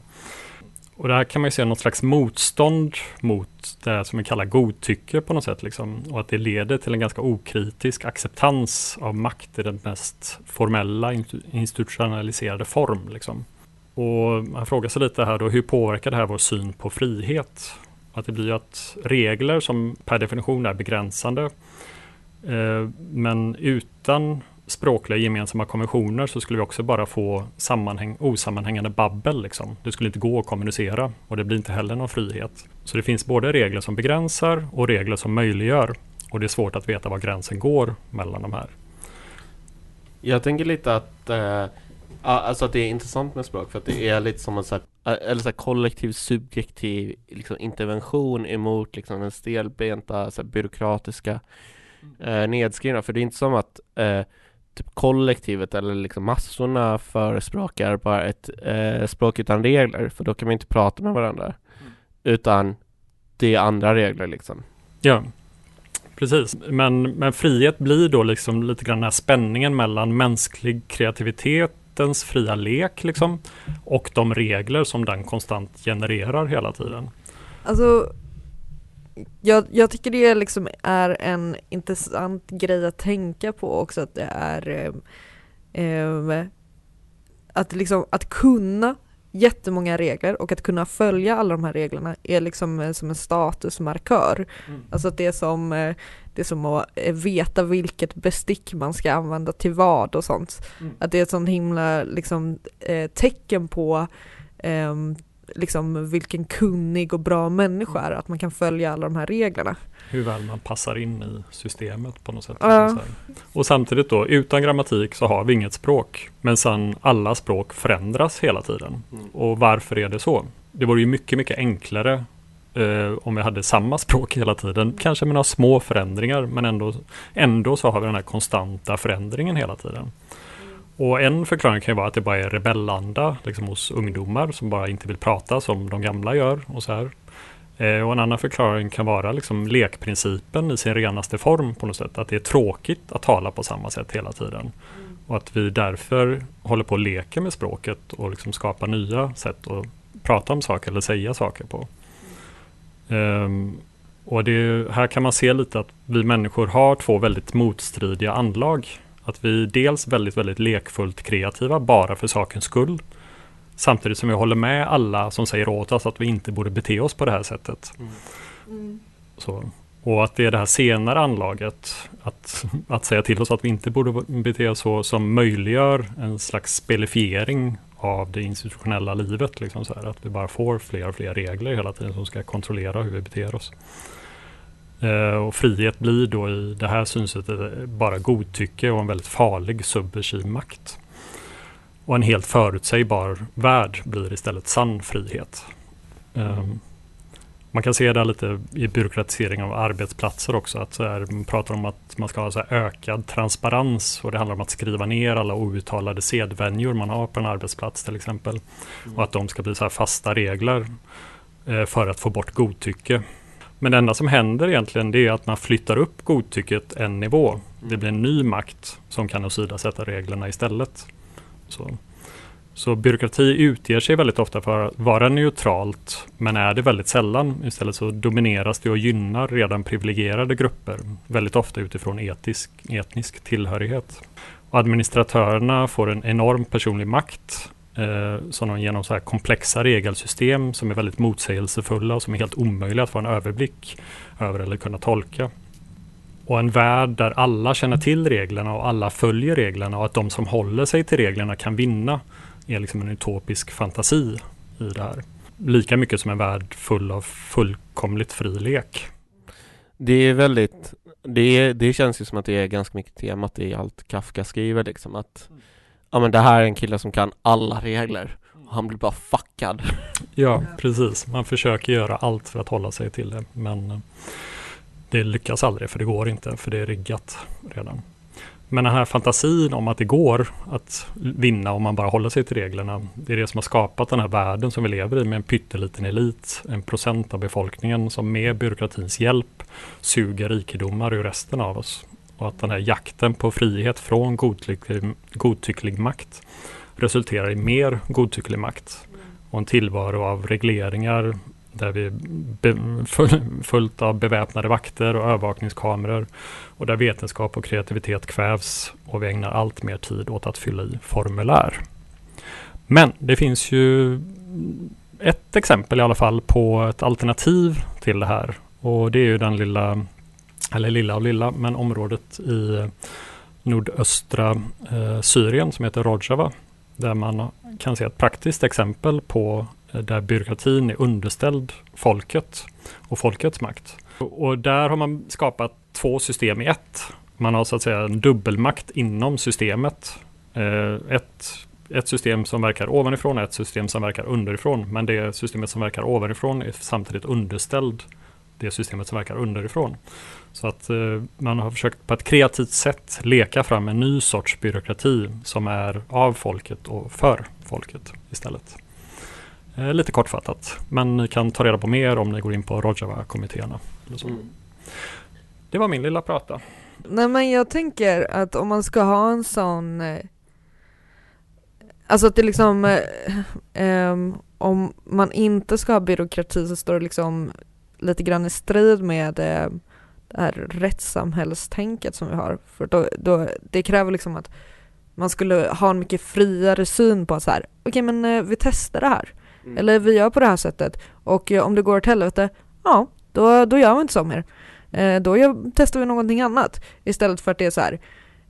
Och där kan man ju se något slags motstånd mot det som vi kallar godtycke på något sätt. Liksom. Och att det leder till en ganska okritisk acceptans av makt i den mest formella institutionaliserade form. Liksom. Och man frågar sig lite här då, hur påverkar det här vår syn på frihet? Att det blir ju att regler som per definition är begränsande, eh, men utan språkliga gemensamma konventioner så skulle vi också bara få sammanhäng, osammanhängande babbel. Liksom. Det skulle inte gå att kommunicera och det blir inte heller någon frihet. Så det finns både regler som begränsar och regler som möjliggör. Och det är svårt att veta var gränsen går mellan de här. Jag tänker lite att, eh, ja, alltså att det är intressant med språk för att det är lite som en så här, eh, eller så här kollektiv subjektiv liksom, intervention emot liksom, den stelbenta så här, byråkratiska eh, nedskrivna. För det är inte som att eh, typ kollektivet eller liksom massorna förespråkar bara ett eh, språk utan regler för då kan man inte prata med varandra. Utan det är andra regler liksom. Ja, precis. Men, men frihet blir då liksom lite grann den här spänningen mellan mänsklig kreativitetens fria lek liksom, och de regler som den konstant genererar hela tiden. Alltså, jag, jag tycker det liksom är en intressant grej att tänka på också att det är eh, att liksom att kunna jättemånga regler och att kunna följa alla de här reglerna är liksom eh, som en statusmarkör. Alltså att det är som, eh, det är som att eh, veta vilket bestick man ska använda till vad och sånt. Mm. Att det är ett sånt himla liksom, tecken på ehm, liksom vilken kunnig och bra människa är, att man kan följa alla de här reglerna. Hur väl man passar in i systemet på något sätt. Ja. liksom. Och samtidigt då, utan grammatik så har vi inget språk. Men sen alla språk förändras hela tiden. Mm. Och varför är det så? Det vore ju mycket, mycket enklare eh, om vi hade samma språk hela tiden. Kanske med några små förändringar men ändå, ändå så har vi den här konstanta förändringen hela tiden. Och en förklaring kan ju vara att det bara är rebellanda liksom hos ungdomar som bara inte vill prata som de gamla gör. och så här. Eh, och en annan förklaring kan vara liksom lekprincipen i sin renaste form på något sätt. Att det är tråkigt att tala på samma sätt hela tiden. Och att vi därför håller på och leker med språket och liksom skapar nya sätt att prata om saker eller säga saker på. Um, och det, här kan man se lite att vi människor har två väldigt motstridiga anlag. Att vi är dels väldigt, väldigt lekfullt kreativa bara för sakens skull. Samtidigt som vi håller med alla som säger åt oss att vi inte borde bete oss på det här sättet. Så. Och att det är det här senare anlaget, att, att säga till oss att vi inte borde bete oss så, som möjliggör en slags spelifiering av det institutionella livet. Liksom så här, att vi bara får fler och fler regler hela tiden som ska kontrollera hur vi beter oss. Eh, och frihet blir då i det här synsättet bara godtycke och en väldigt farlig subversiv makt. Och en helt förutsägbar värld blir istället sann frihet. Mm. man kan se det lite i byråkratisering av arbetsplatser också. Att så här, man pratar om att man ska ha så ökad transparens och det handlar om att skriva ner alla outtalade sedvänjor man har på en arbetsplats till exempel. Mm. Och att de ska bli så fasta regler eh, för att få bort godtycke. Men det enda som händer egentligen det är att man flyttar upp godtycket en nivå. Det blir en ny makt som kan åsidosätta reglerna istället. Så. Så byråkrati utger sig väldigt ofta för att vara neutralt men är det väldigt sällan. Istället så domineras det och gynnar redan privilegierade grupper. Väldigt ofta utifrån etisk, etnisk tillhörighet. Och administratörerna får en enorm personlig makt eh, som de genom så här komplexa regelsystem som är väldigt motsägelsefulla och som är helt omöjliga att få en överblick över eller kunna tolka. Och en värld där alla känner till reglerna och alla följer reglerna och att de som håller sig till reglerna kan vinna är liksom en utopisk fantasi i det här. Lika mycket som en värld full av fullkomligt fri lek. Det är väldigt, det, det känns ju som att det är ganska mycket temat i allt Kafka skriver liksom att Ja men det här är en kille som kan alla regler och han blir bara fuckad. Ja precis, man försöker göra allt för att hålla sig till det men eh, det lyckas aldrig för det går inte för det är riggat redan. Men den här fantasin om att det går att vinna om man bara håller sig till reglerna. Det är det som har skapat den här världen som vi lever i med en pytteliten elit. En procent av befolkningen som med byråkratins hjälp suger rikedomar ur resten av oss. Och att den här jakten på frihet från godtycklig, godtycklig makt resulterar i mer godtycklig makt. Och en tillvaro av regleringar, där vi be, fullt av beväpnade vakter och övervakningskameror och där vetenskap och kreativitet kvävs och vi ägnar allt mer tid åt att fylla i formulär. Men det finns ju ett exempel i alla fall på ett alternativ till det här och det är ju den lilla, eller lilla och lilla, men området i eh, nordöstra eh, Syrien som heter Rojava där man kan se ett praktiskt exempel på Eh, där byråkratin är underställd folket och folkets makt. Och där har man skapat två system i ett. Man har så att säga en dubbelmakt inom systemet. Eh, ett, ett system som verkar ovanifrån och ett system som verkar underifrån. Men det systemet som verkar ovanifrån är samtidigt underställd det systemet som verkar underifrån. Så att eh, man har försökt på ett kreativt sätt leka fram en ny sorts byråkrati som är av folket och för folket istället. Eh, lite kortfattat, men ni kan ta reda på mer om ni går in på Rojava-kommittéerna. Mm. Det var min lilla prata. Nej men jag tänker att om man ska ha en sån eh, Alltså att det liksom eh, um, Om man inte ska ha byråkrati så står det liksom lite grann i strid med eh, det här rättssamhällstänket som vi har. För då, då, det kräver liksom att man skulle ha en mycket friare syn på så här. okej okay, men eh, vi testar det här. Mm. Eller vi gör på det här sättet. Och om det går åt helvete, ja, då, då gör vi inte så mer. Eh, då gör, testar vi någonting annat. Istället för att det är så här,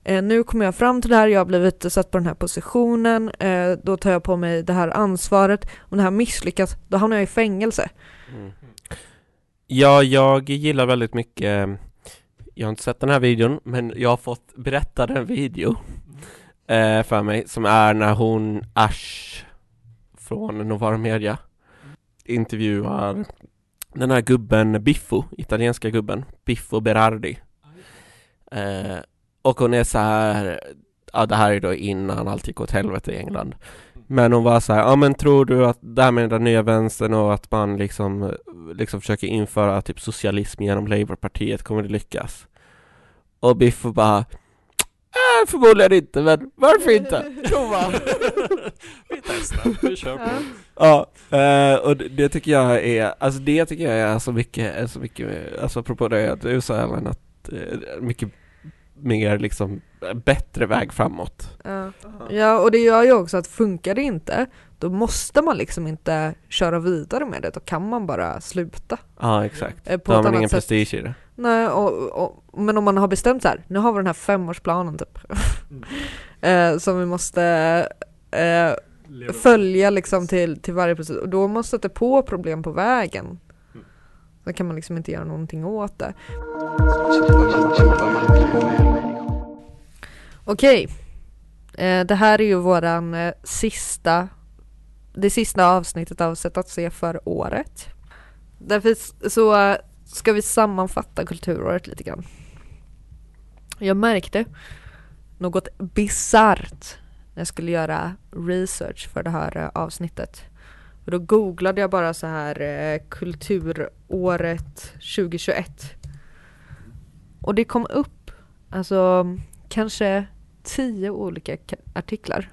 eh, nu kommer jag fram till det här, jag har blivit satt på den här positionen, eh, då tar jag på mig det här ansvaret. Om det här misslyckas, då hamnar jag i fängelse. Mm. Ja, jag gillar väldigt mycket jag har inte sett den här videon, men jag har fått berättad en video eh, för mig som är när hon Ash från Novara Media intervjuar den här gubben Biffo, italienska gubben, Biffo Berardi. Eh, och hon är så här, ja det här är då innan allt gick åt helvete i England. Men hon var så här, ja men tror du att det här med den nya vänstern och att man liksom, liksom försöker införa typ socialism genom Labourpartiet, kommer det lyckas? Och Biffo bara Äh, förmodligen inte, men varför inte? (laughs) Prova! vi testar, vi kör på. Ja, uh, och det, tycker jag är, alltså det tycker jag är så mycket, så mycket, alltså apropå det att USA är att uh, mycket mer liksom bättre väg framåt. Ja. ja, och det gör ju också att funkar det inte, då måste man liksom inte köra vidare med det, då kan man bara sluta. Ja, exakt. Eh, På Då har man ingen sätt. prestige i det. Nej, och, och, men om man har bestämt så här, nu har vi den här femårsplanen typ, (laughs) eh, som vi måste eh, följa liksom till, till varje process, och då måste det på problem på vägen. Då kan man liksom inte göra någonting åt det. Okej, Eh, det här är ju våran eh, sista, det sista avsnittet av Sätt att se för året. Därför så eh, ska vi sammanfatta kulturåret lite grann. Jag märkte något bisarrt när jag skulle göra research för det här avsnittet. Och då googlade jag bara så här kulturåret 2021. Och det kom upp alltså kanske tio olika ka- artiklar.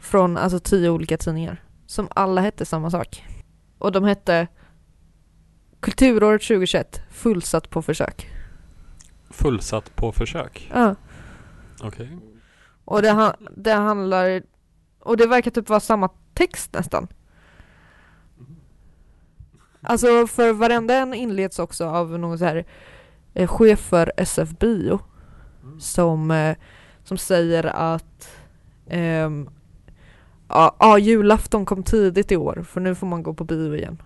Från alltså tio olika tidningar. Som alla hette samma sak. Och de hette Kulturåret 2021 fullsatt på försök. Fullsatt på försök. Ja. Okej. Och det, det handlar Och det verkar typ vara samma text nästan. Alltså för varenda en inleds också av någon så här eh, chef för SF Bio som, eh, som säger att ehm, ja, ja, julafton kom tidigt i år för nu får man gå på bio igen.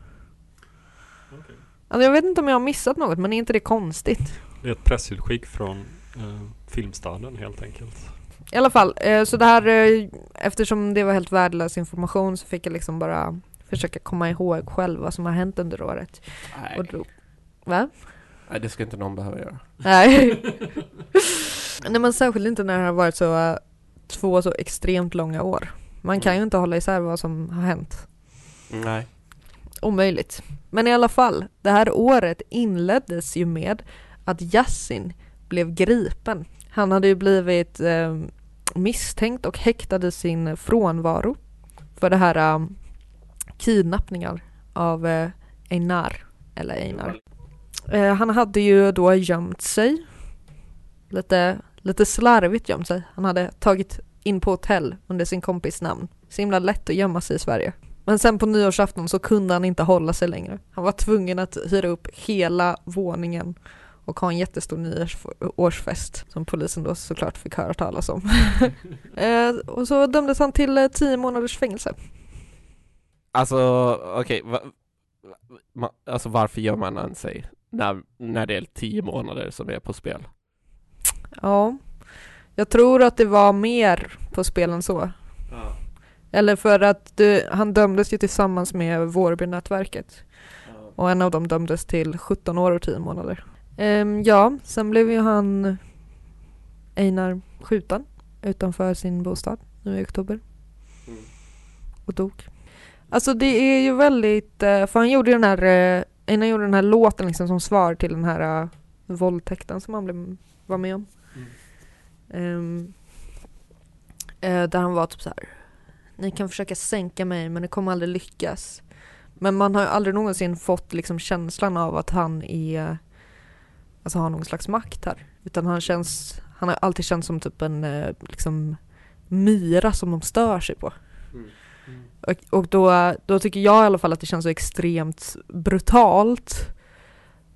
Alltså jag vet inte om jag har missat något men är inte det konstigt? Det är ett pressutskick från eh, Filmstaden helt enkelt. I alla fall, eh, så det här, eh, eftersom det var helt värdelös information så fick jag liksom bara försöka komma ihåg själv vad som har hänt under året. Och Nej. då, va? Nej, det ska inte någon behöva göra. Nej. (laughs) Nej men särskilt inte när det har varit så eh, två så extremt långa år. Man kan ju inte hålla isär vad som har hänt. Nej. Omöjligt. Men i alla fall, det här året inleddes ju med att Yassin blev gripen. Han hade ju blivit eh, misstänkt och häktad i sin frånvaro för det här eh, kidnappningar av eh, Einar, eller Einar. Eh, han hade ju då gömt sig, lite, lite slarvigt gömt sig. Han hade tagit in på hotell under sin kompis namn. Så himla lätt att gömma sig i Sverige. Men sen på nyårsafton så kunde han inte hålla sig längre. Han var tvungen att hyra upp hela våningen och ha en jättestor nyårsfest som polisen då såklart fick höra talas om. (laughs) eh, och så dömdes han till eh, tio månaders fängelse. Alltså, okej. va, ma, alltså varför gör man sig när, när det är tio månader som är på spel? Ja, jag tror att det var mer på spel än så. Eller för att det, han dömdes ju tillsammans med Vårbynätverket och en av dem dömdes till 17 år och 10 månader. Ehm, ja, sen blev ju han Einar skjuten utanför sin bostad nu i oktober. Mm. Och dog. Alltså det är ju väldigt, eh, för han gjorde den här, Einar gjorde den här låten liksom som svar till den här uh, våldtäkten som han blev, var med om. Ehm, eh, där han var typ så här. Ni kan försöka sänka mig men det kommer aldrig lyckas. Men man har ju aldrig någonsin fått liksom känslan av att han är Alltså har någon slags makt här. Utan han känns Han har alltid känts som typ en eh, liksom myra som de stör sig på. Och, och då, då tycker jag i alla fall att det känns så extremt brutalt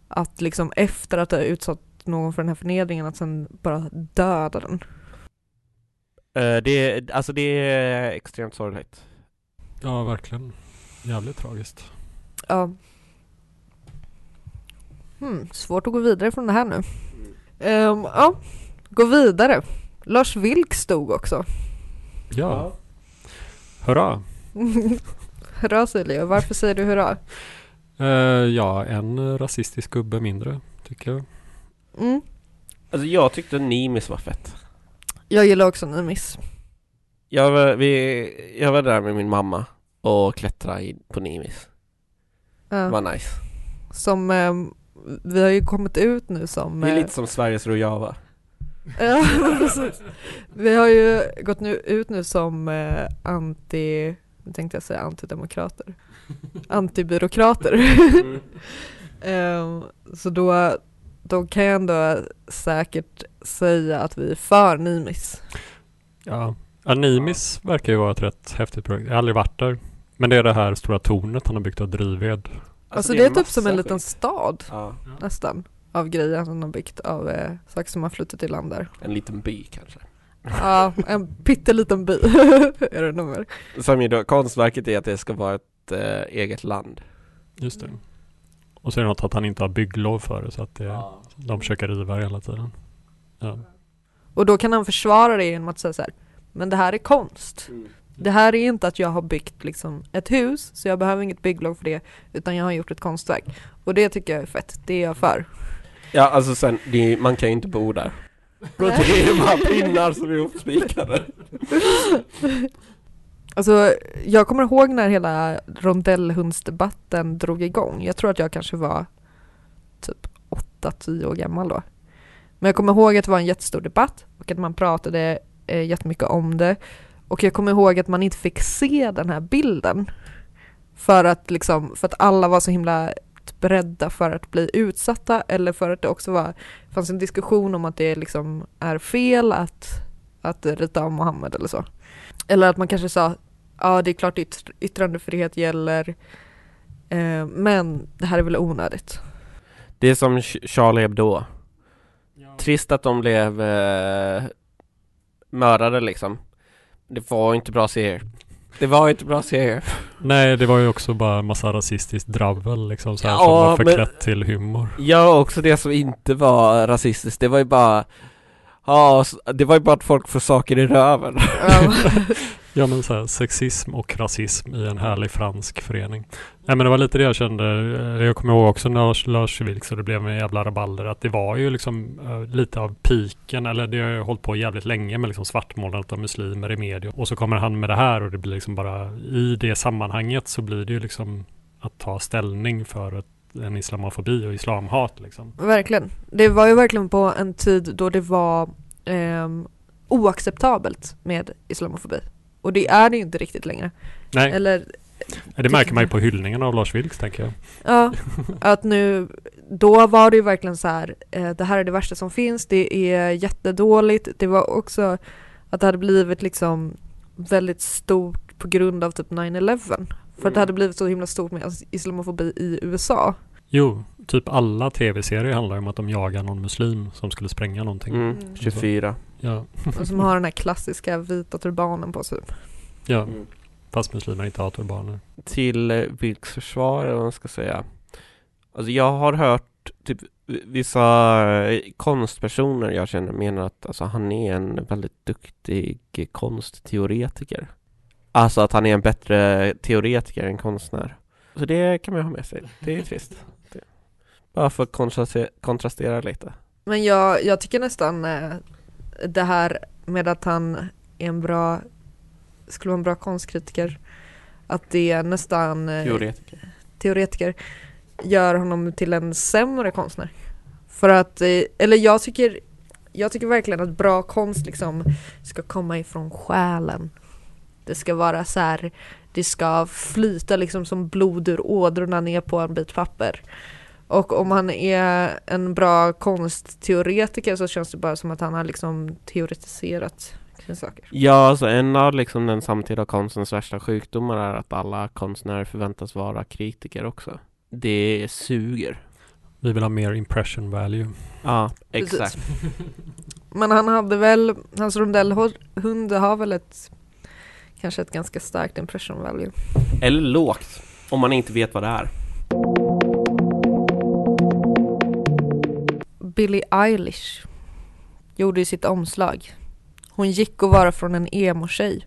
att liksom efter att ha utsatt någon för den här förnedringen att sen bara döda den. Eh, det, är, alltså det är extremt sorgligt. Ja, verkligen. Jävligt tragiskt. Ja. Hmm, svårt att gå vidare från det här nu. Ehm, ja, gå vidare. Lars Vilks stod också. Ja. Hurra! (laughs) hurra Silja, varför säger du hurra? Eh, ja, en rasistisk gubbe mindre, tycker jag. Mm. Alltså jag tyckte Nimis var fett. Jag gillar också Nimis. Jag var, vi, jag var där med min mamma och klättrade på Nimis. Det Ja. var nice. Som, ehm, vi har ju kommit ut nu som... Det är eh, lite som Sveriges Rojava. Ja, precis. Vi har ju gått nu, ut nu som eh, anti, nu tänkte jag säga antidemokrater, antibyråkrater. Ehm, så då, då kan jag ändå säkert säga att vi är för Nimis. Ja, Animis verkar ju vara ett rätt häftigt projekt. Jag har aldrig varit där. Men det är det här stora tornet han har byggt av drivved. Alltså, det är typ massa som en liten skit. stad Ja, nästan av grejer han har byggt av eh, saker som har flyttat i land där. en liten by kanske. Ja, en pytteliten by (laughs) är det nummer. Som ju då, konstverket är att det ska vara ett eh, eget land. Just det. Och så är det något att han inte har bygglov för det så att det, de försöker riva det hela tiden. Ja. Och då kan han försvara det genom att säga så här, men det här är konst. Det här är inte att jag har byggt liksom ett hus, så jag behöver inget bygglov för det, utan jag har gjort ett konstverk. Och det tycker jag är fett, det är jag för. Ja, alltså sen, det, man kan ju inte bo där. Det är bara pinnar som är ihopspikade. Alltså, jag kommer ihåg när hela rondellhundsdebatten drog igång. Jag tror att jag kanske var typ 8-10 år gammal då. Men jag kommer ihåg att det var en jättestor debatt och att man pratade eh, jättemycket om det. Och jag kommer ihåg att man inte fick se den här bilden. För att, liksom, för att alla var så himla rädda för att bli utsatta eller för att det också var, fanns en diskussion om att det liksom är fel att, att rita om Mohammed eller så. Eller att man kanske sa, ja det är klart yt- yttrandefrihet gäller, eh, men det här är väl onödigt. Det är som Ch- Charlie Hebdo. Trist att de blev eh, mördade liksom. Det var inte bra serier. Det var inte bra serier. Nej, det var ju också bara massa rasistiskt dravel liksom så här, Ja, som var men- förklätt till humor. Ja, också det som inte var rasistiskt. Det var ju bara Ja, det var ju bara att folk får saker i röven. (laughs) Ja. Men så här, sexism och rasism i en härlig fransk förening. Nej men det var lite det jag kände. Eh, jag kommer ihåg också när Lars, Vilks och det blev en jävla rabalder att det var ju liksom uh, lite av piken eller det har ju hållit på jävligt länge med liksom svartmålandet av muslimer i media. Och så kommer han med det här och det blir liksom bara i det sammanhanget så blir det ju liksom att ta ställning för ett, en islamofobi och islamhat liksom. Verkligen. Det var ju verkligen på en tid då det var eh, oacceptabelt med islamofobi. Och det är det ju inte riktigt längre. Nej, Eller det märker man ju på hyllningen av Lars Vilks tänker jag. ja, (laughs) att nu, då var det ju verkligen så här, eh, det här är det värsta som finns, det är jättedåligt. Det var också att det hade blivit liksom väldigt stort på grund av typ 9-11. För att det Mm. hade blivit så himla stort med islamofobi i USA. Jo, typ alla tv-serier handlar om att de jagar någon muslim som skulle spränga någonting. Mm, 24. Ja, Och som har den här klassiska vita turbanen på sig. ja. Mm. fast muslimer inte har turbaner. Till eh, Vilks försvar, eller vad man ska säga. Alltså jag har hört typ vissa eh, konstpersoner jag känner menar att alltså, han är en väldigt duktig konstteoretiker. Alltså att han är en bättre teoretiker än konstnär. Så det kan man ha med sig. Det är trist. Det. Bara för att kontrastera, kontrastera lite. Men jag, jag tycker nästan eh, det här med att han är en bra, skulle vara en bra konstkritiker, att det är nästan eh, Teoretiker. teoretiker gör honom till en sämre konstnär. För att, eh, eller jag tycker, jag tycker verkligen att bra konst liksom ska komma ifrån själen. Det ska vara så här, det ska flyta liksom som blod ur ådrorna ner på en bit papper. Och om han är en bra konstteoretiker så känns det bara som att han har liksom teoretiserat kring saker. Ja, alltså en av liksom den samtida konstens värsta sjukdomar är att alla konstnärer förväntas vara kritiker också. Det suger. Vi vill ha mer impression value. Ja, Precis. exakt. (laughs) Men han hade väl, hans rondellhund har väl ett kanske ett ganska starkt impression value. Eller lågt, om man inte vet vad det är. Billie Eilish gjorde ju sitt omslag. Hon gick att vara från en emo-tjej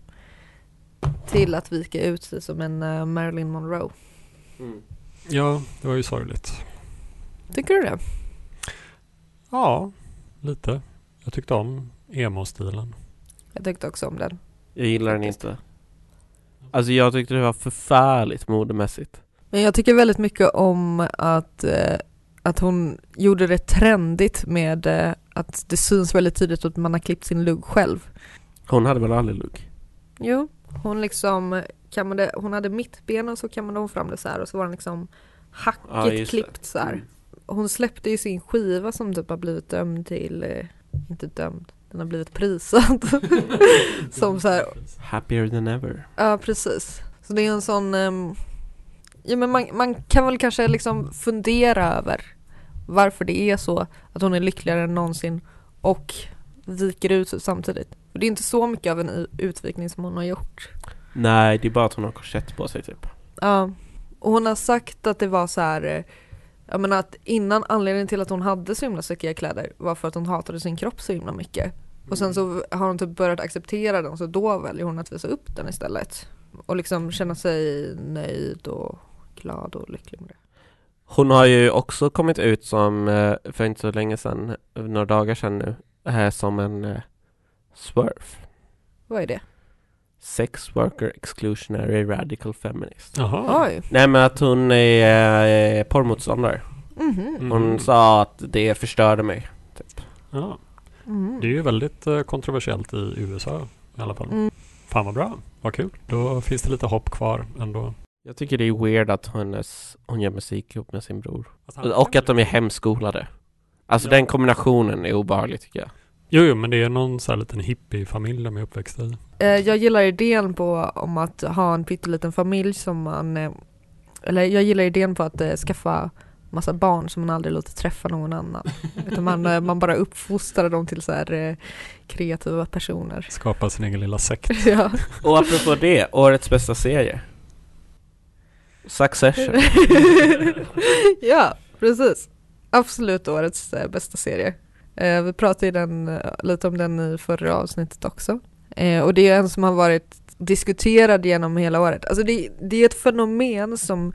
till att vika ut sig som en eh, Marilyn Monroe. Ja, det var ju sorgligt. Tycker du det? Ja, lite. Jag tyckte om emo-stilen. Jag tyckte också om den. Jag gillar den inte. Alltså jag tyckte det var förfärligt modemässigt. Men jag tycker väldigt mycket om att, eh, att hon gjorde det trendigt med eh, att det syns väldigt tydligt att man har klippt sin lugg själv. Hon hade väl aldrig lugg? Jo, hon liksom kammade, hon hade mittben och så kammade hon fram det så här och så var den liksom Ja, hackigt det. klippt så här. Mm. hon släppte ju sin skiva som typ har blivit dömd till, eh, inte dömd, den har blivit prisad. (laughs) som så här, Happier than ever. ja precis. Så det är en sån, ehm, ja men man, man kan väl kanske liksom fundera över varför det är så att hon är lyckligare än någonsin och viker ut samtidigt. För det är inte så mycket av en utvikning som hon har gjort. Nej, det är bara att hon har korsett på sig typ. Ja, och hon har sagt att det var så här, eh, jag menar att innan anledningen till att hon hade så himla stickiga kläder var för att hon hatade sin kropp så himla mycket. Och sen så har hon typ börjat acceptera den så då väljer hon att visa upp den istället. Och liksom känna sig nöjd och glad och lycklig med det. Hon har ju också kommit ut som, eh, för inte så länge sedan, några dagar sedan nu, eh, som en eh, swerf. Vad är det? Sex worker exclusionary radical feminist. Jaha. Oj! Nej men att hon är eh, porrmotståndare. Mhm. Hon Mm. sa att det förstörde mig. Typ. Ja, Mhm. det är ju väldigt kontroversiellt i USA i alla fall. Mm. Fan vad bra, vad kul. Då finns det lite hopp kvar ändå. Jag tycker det är weird att hennes, hon gör musik ihop med sin bror. Alltså, Och att de är hemskolade. Alltså Ja. den kombinationen är obehaglig tycker jag. Jo, jo, men det är någon så här liten hippiefamilj de är uppväxta i. Eh, Jag gillar idén på om att ha en pytteliten familj som man eh, Eller jag gillar idén på att eh, skaffa massa barn som man aldrig låter träffa någon annan. (laughs) Utan man, man bara uppfostrar dem till så här kreativa personer. Skapa sin egen lilla sekt. (laughs) ja. Och apropå det, årets bästa serie. Succession. (laughs) ja, precis. Absolut årets eh, bästa serie. Eh, vi pratade ju den, eh, lite om den i förra avsnittet också. Eh, och det är en som har varit diskuterad genom hela året. Alltså det, det är ett fenomen som,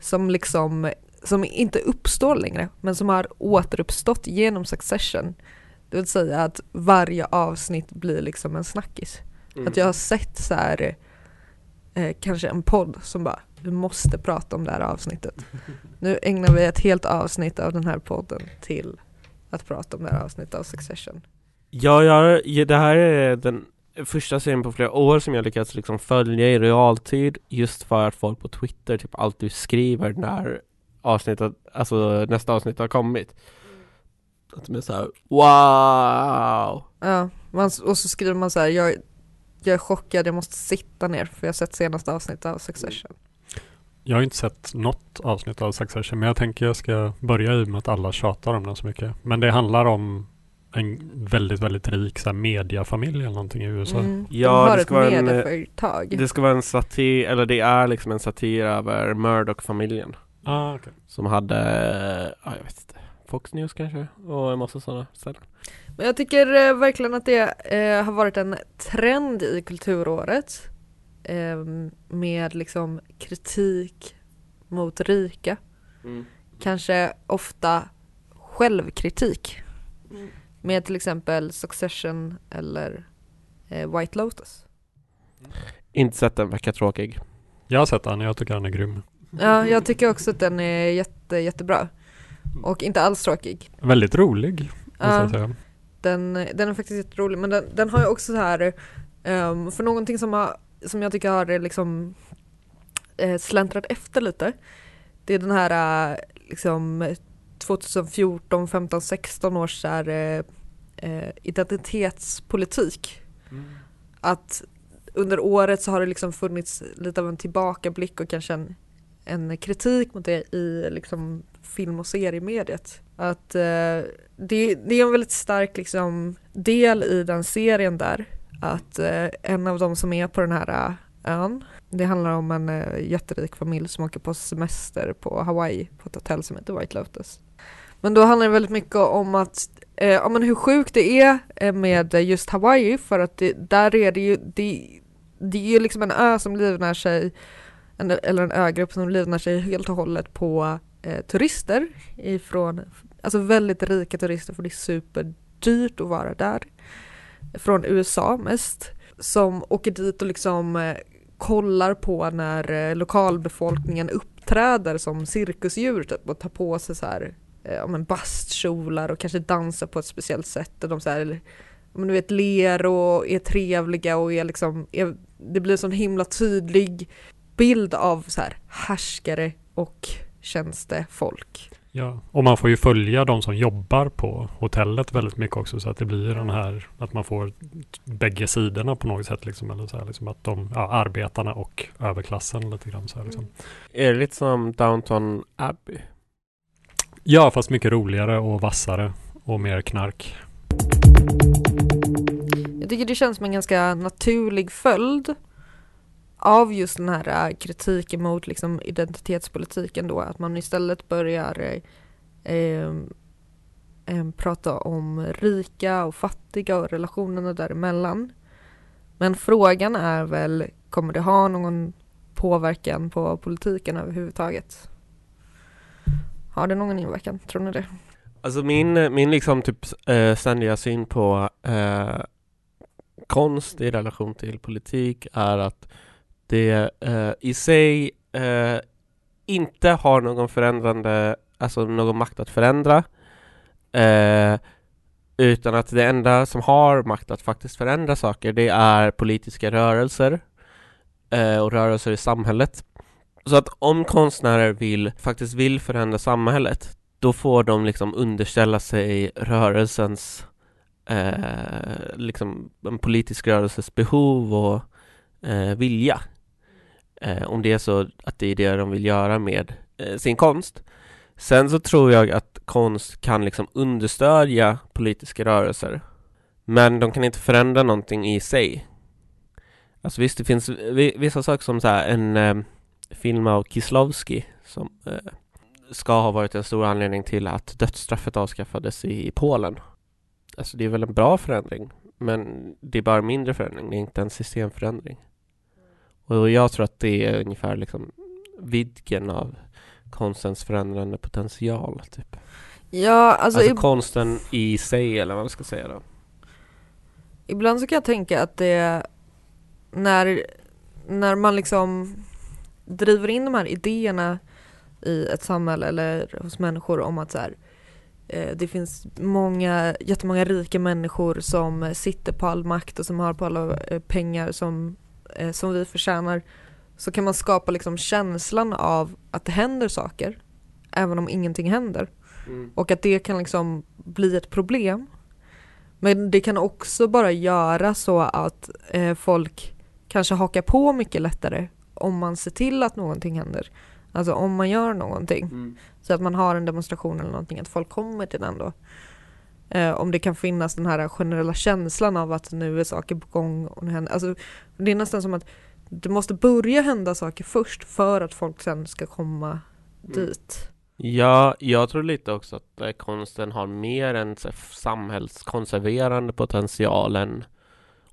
som liksom som inte uppstår längre, men som har återuppstått genom Succession. Det vill säga att varje avsnitt blir liksom en snackis. Att jag har sett så här eh, kanske en podd som bara vi måste prata om det här avsnittet. Nu ägnar vi ett helt avsnitt av den här podden till att prata om det här avsnittet av Succession. Ja, jag, ja, det här är den första serien på flera år som jag lyckats liksom följa i realtid just för att folk på Twitter typ alltid skriver när avsnittet, alltså nästa avsnitt har kommit. Att de är såhär wow! Ja, man, och så skriver man så här, jag, jag är chockad, jag måste sitta ner för jag har sett senaste avsnittet av Succession. Jag har inte sett något avsnitt av Succession, men jag tänker jag ska börja i med att alla tjatar om den så mycket. Men det handlar om en väldigt, väldigt rik så här, mediafamilj eller någonting i USA. Mm. Ja, De har det ett ska vara en, eh, medieföretag. Det ska vara en satir, eller det är liksom en satir över Murdoch-familjen. Ah, okay. Som hade, ja jag vet inte, Fox News kanske? Och en massa sådana ställen. Men jag tycker eh, verkligen att det eh, har varit en trend i kulturåret eh, med liksom kritik mot rika. Kanske ofta självkritik med till exempel Succession eller eh, White Lotus. Inte sett den, verkar tråkig. Jag har sett den, jag tycker den är grym. Ja, jag tycker också att den är jätte, jättebra. Och inte alls tråkig. Väldigt rolig, måste Ja. jag säga. Den, den är faktiskt jätterolig men den, den har ju också så här ehm, för någonting som, har, som jag tycker har liksom eh, släntrat efter lite det är den här eh, liksom 2014, 15, 16 års här, eh, eh, identitetspolitik. Att under året så har det liksom funnits lite av en tillbakablick och kanske en, en kritik mot det i liksom film och seriemediet. Att eh, det, det är en väldigt stark liksom, del i den serien där. Att eh, en av de som är på den här eh, ön, det handlar om en eh, jätterik familj som åker på semester på Hawaii på ett hotell som heter White Lotus. Men då handlar det väldigt mycket om att eh, ja, men hur sjukt det är med just Hawaii för att det, där är det ju det, det är ju liksom en ö som livnär sig en, eller en ögrupp som livnär sig helt och hållet på eh, turister ifrån, alltså väldigt rika turister för det är superdyrt att vara där. Från USA mest. Som åker dit och liksom eh, kollar på när eh, lokalbefolkningen uppträder som cirkusdjur typ, och tar på sig så här eh, ja, men bastkjolar och kanske dansar på ett speciellt sätt. Och de så här, ja, men du vet, ler och är trevliga och är liksom, är, det blir en sån himla tydlig bild av så här härskare och tjänstefolk. Ja, och man får ju följa de som jobbar på hotellet väldigt mycket också så att det blir den här att man får bägge sidorna på något sätt liksom, eller så här, liksom att de, ja, arbetarna och överklassen lite grann så här, liksom. Är det lite som Downton Abbey? Ja, fast mycket roligare och vassare och mer knark. Jag tycker det känns som en ganska naturlig följd av just den här äh, kritiken mot liksom identitetspolitiken då, att man istället börjar eh, eh, prata om rika och fattiga och relationerna däremellan. Men frågan är väl, kommer det ha någon påverkan på politiken överhuvudtaget? Har det någon inverkan, tror ni det? Alltså min, min liksom typ eh, ständiga syn på eh, konst i relation till politik är att det eh, i sig eh, inte har någon förändrande, alltså någon makt att förändra. Eh, utan att det enda som har makt att faktiskt förändra saker, det är politiska rörelser eh, och rörelser i samhället. Så att om konstnärer vill, faktiskt vill förändra samhället, då får de liksom underställa sig rörelsens, eh, liksom en politisk rörelses behov och eh, vilja. Eh, om det är så att det är det de vill göra med eh, sin konst. Sen så tror jag att konst kan liksom understödja politiska rörelser. Men de kan inte förändra någonting i sig. Alltså visst, det finns vissa saker som så här, en eh, film av Kislovski som eh, ska ha varit en stor anledning till att dödsstraffet avskaffades i, i Polen. Alltså det är väl en bra förändring, men det är bara mindre förändring, det är inte en systemförändring. Och jag tror att det är ungefär liksom vidgen av konstens förändrande potential. Typ. Ja, alltså, alltså konsten i sig eller vad man ska säga då. Ibland så kan jag tänka att det när, när man liksom driver in de här idéerna i ett samhälle eller hos människor om att så här, eh, det finns många, jättemånga rika människor som sitter på all makt och som har på alla eh, pengar som eh, som vi förtjänar så kan man skapa liksom känslan av att det händer saker även om ingenting händer. Mm. Och att det kan liksom bli ett problem. Men det kan också bara göra så att eh, folk kanske hakar på mycket lättare om man ser till att någonting händer. Alltså om man gör någonting. Mm. Så att man har en demonstration eller någonting, att folk kommer till den då. Eh, om det kan finnas den här generella känslan av att nu är saker på gång. Och nu händer. Alltså, det är nästan som att det måste börja hända saker först för att folk sen ska komma mm. dit. Ja, jag tror lite också att äh, konsten har mer en samhällskonserverande potential än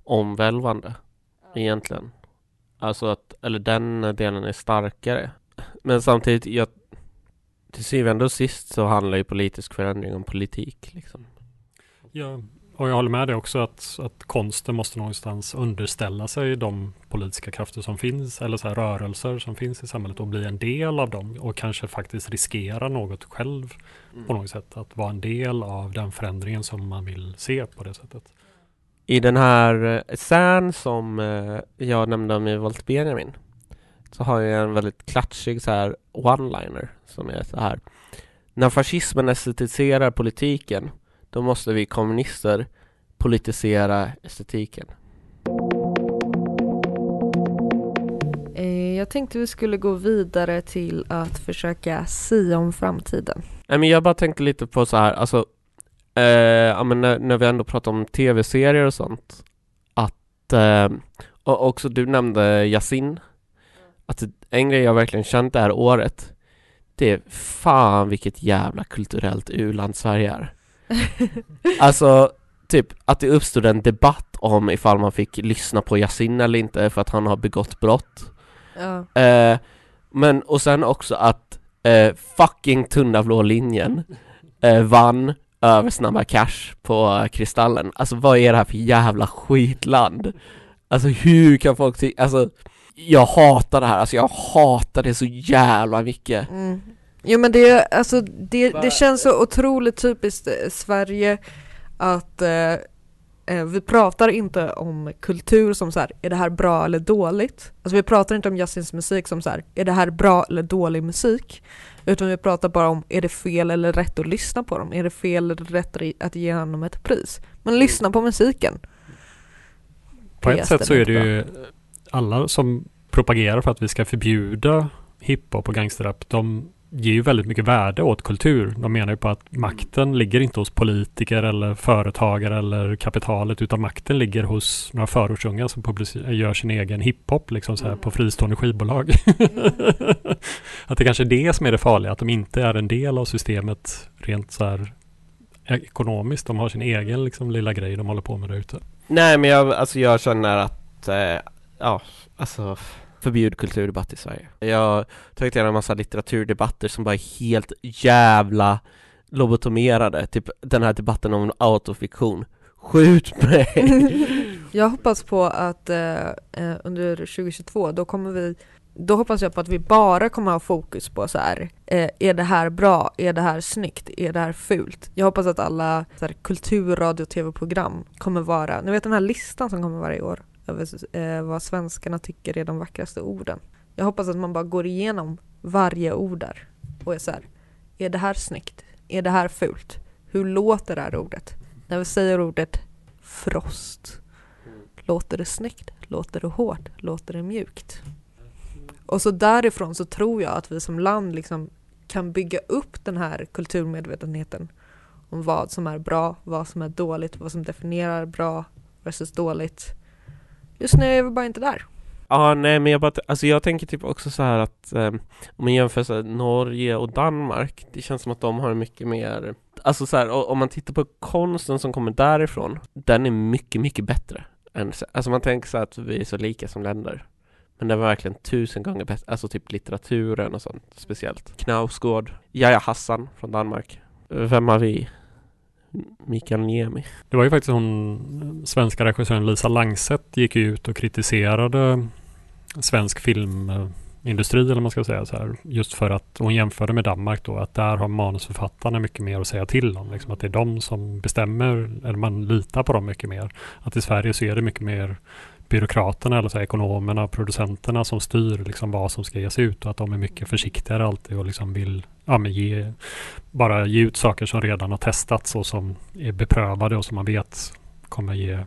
omvälvande egentligen. Alltså att, eller den delen är starkare. Men samtidigt, jag, till syvende och sist så handlar ju politisk förändring om politik liksom. Ja, och jag håller med dig också att, att konsten måste någonstans underställa sig de politiska krafter som finns eller så här rörelser som finns i samhället och bli en del av dem och kanske faktiskt riskera något själv mm. på något sätt. Att vara en del av den förändringen som man vill se på det sättet. I den här essän eh, som eh, jag nämnde om i Volt Benjamin så har jag en väldigt klatschig så här one-liner som är så här. När fascismen estetiserar politiken då måste vi kommunister politisera estetiken. Eh, jag tänkte vi skulle gå vidare till att försöka sia om framtiden. Nej men jag bara tänkte lite på så här, alltså eh, ja, men när, när, vi ändå pratar om tv-serier och sånt att eh, och också du nämnde Yasin att en grej jag verkligen känt det här året det är fan vilket jävla kulturellt u-land Sverige är. Alltså, typ att det uppstod en debatt om ifall man fick lyssna på Yasin eller inte för att han har begått brott. Ja. Eh, men, och sen också att eh, fucking tunna blå linjen eh, vann över Snabba Cash på Kristallen. Alltså vad är det här för jävla skitland? Alltså hur kan folk tycka, alltså jag hatar det här, alltså jag hatar det så jävla mycket. Mm. Jo men det, alltså, det, det känns så otroligt typiskt eh, Sverige att eh, Eh, vi pratar inte om kultur som så här, är det här bra eller dåligt? Alltså vi pratar inte om Justins musik som så här, är det här bra eller dålig musik? Utan vi pratar bara om, är det fel eller rätt att lyssna på dem? Är det fel eller rätt att ge honom ett pris? Men lyssna på musiken. På ett sätt så är det ju alla som propagerar för att vi ska förbjuda hiphop och gangsterrap, de ger ju väldigt mycket värde åt kultur. De menar ju på att makten ligger inte hos politiker eller företagare eller kapitalet utan makten ligger hos några förortsungar som gör sin egen hiphop liksom så här på fristående skivbolag. (laughs) att det kanske är det som är det farliga, att de inte är en del av systemet rent så här ekonomiskt. De har sin egen liksom lilla grej de håller på med där ute. Nej men jag, alltså jag känner att, eh, ja, alltså förbjud kulturdebatt i Sverige. Jag har tagit igenom en massa litteraturdebatter som bara är helt jävla lobotomerade, typ den här debatten om autofiktion. Skjut mig! (laughs) Jag hoppas på att eh, eh, under 2022, då kommer vi då hoppas jag på att vi bara kommer ha fokus på så här, eh, är det här bra, är det här snyggt, är det här fult? Jag hoppas att alla så här, kultur, radio, tv-program kommer vara, ni vet den här listan som kommer varje år över eh, vad svenskarna tycker är de vackraste orden. Jag hoppas att man bara går igenom varje ord där och är så här, är det här snyggt? Är det här fult? Hur låter det här ordet? När vi säger ordet frost, låter det snyggt? Låter det hårt? Låter det mjukt? Och så därifrån så tror jag att vi som land liksom kan bygga upp den här kulturmedvetenheten om vad som är bra, vad som är dåligt, vad som definierar bra versus dåligt. Just nu är vi bara inte där. Ja, nej men jag bara, alltså jag tänker typ också så här att eh, om man jämför så här, Norge och Danmark, det känns som att de har mycket mer, alltså så här, om man tittar på konsten som kommer därifrån, den är mycket, mycket bättre. Än, alltså man tänker så här att vi är så lika som länder. Men den var verkligen tusen gånger bättre, alltså typ litteraturen och sånt speciellt. Knausgård, Jaja Hassan från Danmark. Vem har vi? Mikael Niemi. Det var ju faktiskt hon, svenska regissören Lisa Langset gick ut och kritiserade svensk filmindustri eller vad man ska säga så här. Just för att hon jämförde med Danmark då att där har manusförfattarna mycket mer att säga till om. Liksom att det är de som bestämmer, eller man litar på dem mycket mer. Att i Sverige så är det mycket mer byråkraterna eller så här, ekonomerna och producenterna som styr liksom vad som ska ges ut och att de är mycket försiktigare alltid och liksom vill ja, men ge, bara ge ut saker som redan har testats och som är beprövade och som man vet kommer ge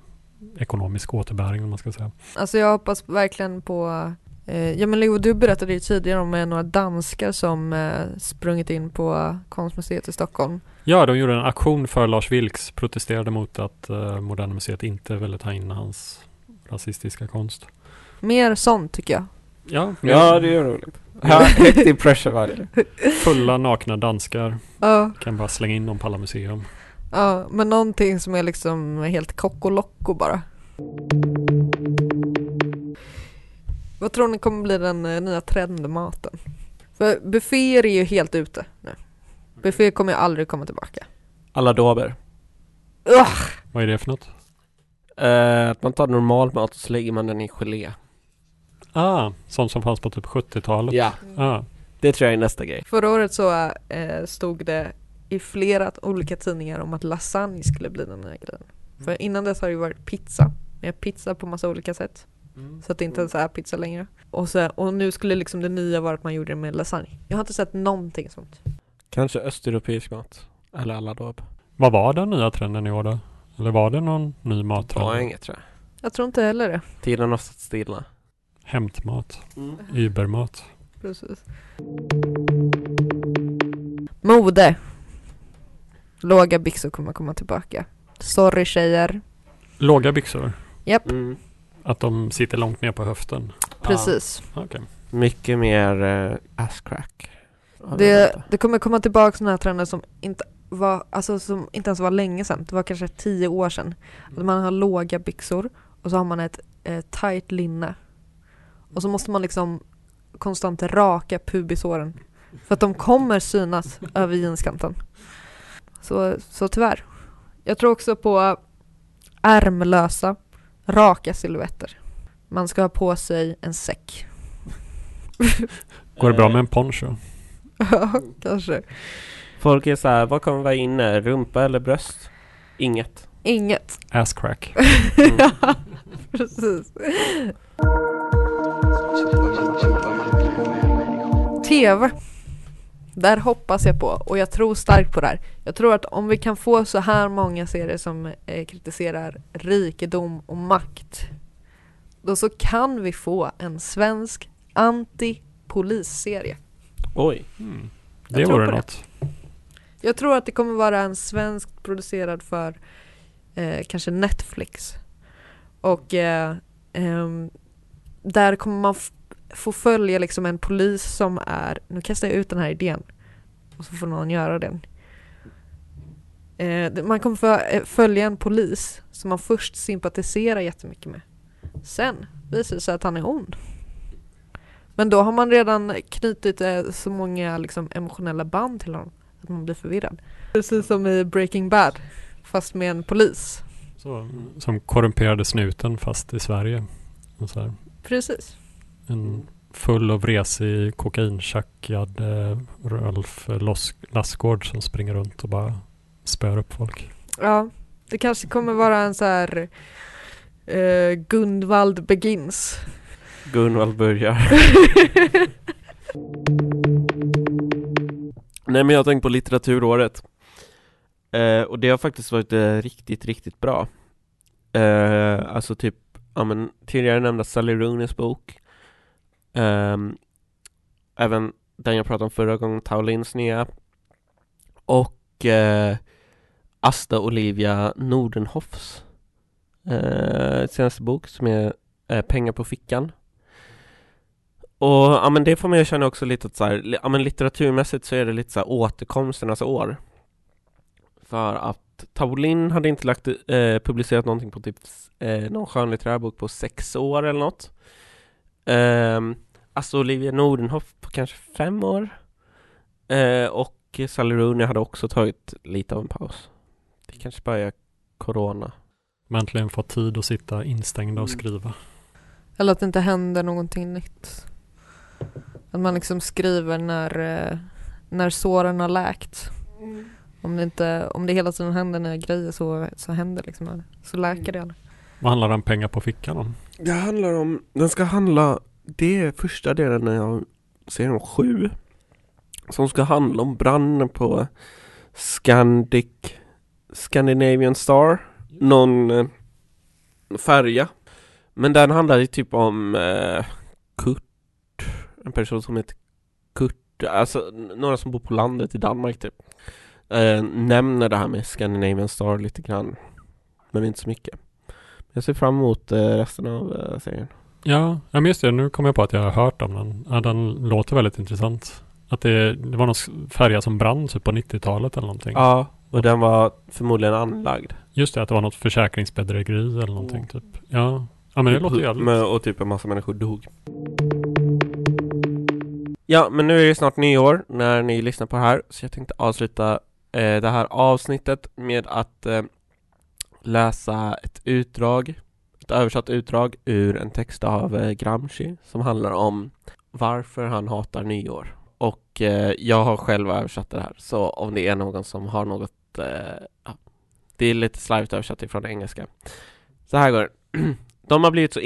ekonomisk återbäring om man ska säga. Alltså jag hoppas verkligen på eh, Ja men Leo, du berättade ju tidigare om eh, några danskar som eh, sprungit in på konstmuseet i Stockholm. Ja, de gjorde en aktion för Lars Vilks, protesterade mot att eh, Moderna Museet inte ville ta in hans rasistiska konst. Mer sånt tycker jag. Ja, Ja, det är roligt. Ja, högt i pressure var det. (laughs) fulla nakna danskar Ja, kan bara slänga in dem på alla museum. ja, men någonting som är liksom helt kockolocko bara. Vad tror ni kommer bli den eh, nya trendmaten? För bufféer är ju helt ute nu. Bufféer kommer ju aldrig komma tillbaka. Alla dober. Ugh! Vad är det för något? Eh, att man tar normal mat och så lägger man den i gelé. Ah, sånt som fanns på typ 70-talet. Ja, Ah, det tror jag är nästa grej. Förra året så eh, stod det i flera olika tidningar om att lasagne skulle bli den nya grejen. För innan dess har det ju varit pizza. Med pizza på massa olika sätt. Så att det inte ens är pizza längre. Och, så, och nu skulle liksom det nya vara att man gjorde det med lasagne. Jag har inte sett någonting sånt. Kanske östeuropeisk mat. Eller alla dob. vad var den nya trenden i år då? Eller var det någon ny mattrend? Ja, inget tror jag. Jag tror inte heller det. Tiden har stått stilla. Hämtmat, Mm. Ubermat. Precis. Mode. Låga byxor kommer komma tillbaka. Sorry tjejer. Låga byxor, Japp, Mm. att de sitter långt ner på höften. precis. Okej. Mycket mer uh, asscrack. Ja, Det, det kommer komma tillbaka sådana här trender som inte var, alltså som inte ens var länge sedan. Det var kanske tio år sedan. Att man har låga byxor och så har man ett eh, tight linne. Och så måste man liksom konstant raka pubisåren. För att de kommer synas (laughs) över jeanskanten. Så, så tyvärr. Jag tror också på ärmlösa, raka silhuetter. Man ska ha på sig en säck. Går det bra Eh, med en poncho? (laughs) Ja, kanske. Folk är så här, vad kommer vara inne? Rumpa eller bröst? Inget. Inget. Ass crack. (laughs) ja, precis. TV. Där hoppas jag på och jag tror starkt på det här. Jag tror att om vi kan få så här många serier som eh, kritiserar rikedom och makt då så kan vi få en svensk anti-polisserie. Oj. Mm. Det vore på det. Jag tror att det kommer vara en svensk producerad för eh, kanske Netflix. Och eh, eh, där kommer man få följa liksom en polis som är, nu kastar jag ut den här idén och så får någon göra den. Eh, man kommer få eh, följa en polis som man först sympatiserar jättemycket med. Sen visar det sig att han är ond. Men då har man redan knutit eh, så många liksom, emotionella band till honom att man blir förvirrad. Precis som i Breaking Bad, fast med en polis. Så, som korrumperade snuten fast i Sverige. Och så här. Precis. En full och vresig kokaintjackad eh, Los- Lassgård som springer runt och bara spör upp folk. Ja, det kanske kommer vara en så här eh, Gunvald Begins. Gunvald börjar. (laughs) Nej men jag har tänkt på litteraturåret. Eh, och det har faktiskt varit eh, riktigt, riktigt bra. Eh, alltså typ, ja men tidigare nämnda Sally Rooneys bok. Ehm, även den jag pratade om förra gången, Taulins nya. Och eh, Asta Olivia Nordenhoffs eh, senaste bok som är eh, Pengar på fickan. Och ja men det får man ju känna också lite att så här, ja men litteraturmässigt så är det lite så här återkomsternas år. För att Taolin hade inte lagt, eh, publicerat någonting på typ eh, någon skönlitterär bok på sex år eller något. Um, alltså Olivia Nordenhoff på kanske fem år. Eh, och Sally Rooney hade också tagit lite av en paus. Det kanske bara är corona. Äntligen fått tid att sitta instängda och Mm. skriva. Eller att det inte händer någonting nytt. Att man liksom skriver när, eh, när såren har läkt. Om det, inte, om det hela tiden händer nya grejer så, så händer liksom Så läker det. aldrig. Vad handlar den pengar på fickan om? Det handlar om, den ska handla, det är första delen av serien om sju. Som ska handla om branden på Scandic, Scandinavian Star. Någon eh, färja. Men den handlar ju typ om eh, Kurt, en person som heter Kurt, alltså några som bor på landet i Danmark typ. Eh, nämner det här med Scandinavian Star lite grann. Men inte så mycket. Jag ser fram emot eh, resten av eh, serien. Ja, ja men just det. Nu kom jag på att jag har hört om den. Ja, den låter väldigt intressant. Att det, det var någon färja som brann typ på 90-talet eller någonting. Ja, och den var förmodligen anlagd. Just det, att det var något försäkringsbedrägeri eller någonting typ. Ja, ja men det låter jävligt. Men, och typ en massa människor dog. Ja, men nu är det snart nyår när ni lyssnar på det här, så jag tänkte avsluta eh, det här avsnittet med att eh, läsa ett utdrag, ett översatt utdrag ur en text av eh, Gramsci som handlar om varför han hatar nyår. Och eh, jag har själv översatt det här, så om det är någon som har något, eh, ja, det är lite slarvigt översatt ifrån engelska. Så här går det. (clears throat) De har blivit så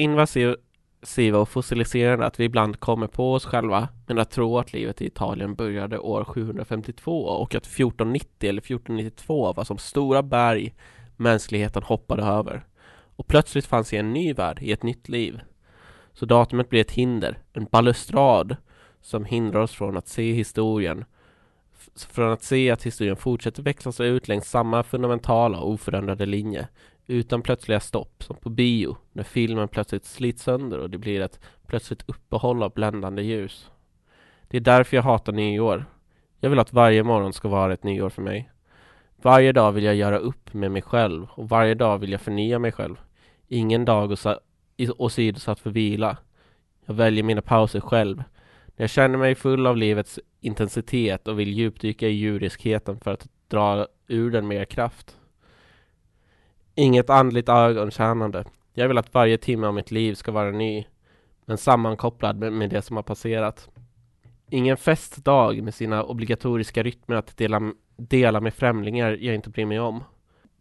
invasiva och fossiliserade att vi ibland kommer på oss själva men att tro att livet i Italien började år 752 och att 1490 eller 1492 var som stora berg mänskligheten hoppade över. Och plötsligt fanns i en ny värld, i ett nytt liv. Så datumet blir ett hinder, en balustrad som hindrar oss från att se historien från att se att historien fortsätter växlas ut längs samma fundamentala och oförändrade linje utan plötsliga stopp, som på bio, när filmen plötsligt slits sönder och det blir ett plötsligt uppehåll av bländande ljus. Det är därför jag hatar nyår. Jag vill att varje morgon ska vara ett nyår för mig. Varje dag vill jag göra upp med mig själv och varje dag vill jag förnya mig själv. Ingen dag åsidosatt för vila. Jag väljer mina pauser själv. När jag känner mig full av livets intensitet och vill djupdyka i djuriskheten för att dra ur den mer kraft. Inget andligt ögontjänande. Jag vill att varje timme av mitt liv ska vara ny, men sammankopplad med, med det som har passerat. Ingen festdag med sina obligatoriska rytmer att dela, dela med främlingar jag inte bryr mig om.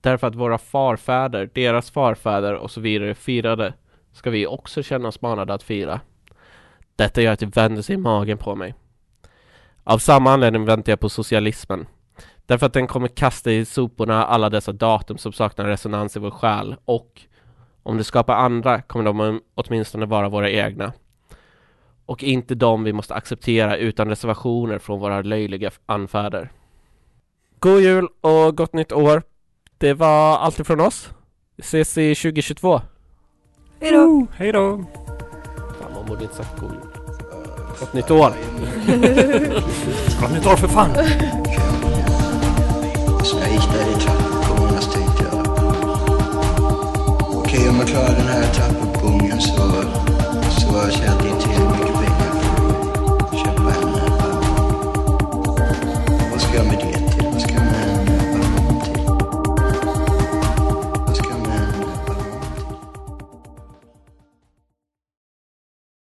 därför att våra farfäder, deras farfäder och så vidare firade, ska vi också känna oss manade att fira. Detta gör att det vänder sig i magen på mig. Av samma anledning väntar jag på socialismen. Därför att den kommer kasta i soporna alla dessa datum som saknar resonans i vår själ och om det skapar andra kommer de åtminstone vara våra egna. Och inte de vi måste acceptera utan reservationer från våra löjliga anfäder. God jul och gott nytt år! Det var allt ifrån oss. Vi ses i 2022. Hej då! Hej då! Fan, man borde inte sagt god jul. Gott nytt år! (laughs) Gott nytt år för fan! (laughs) Alltså, ska hitta i trappuppgången, tänkte jag. Okej, om jag klarar den här trappuppgången så, så känner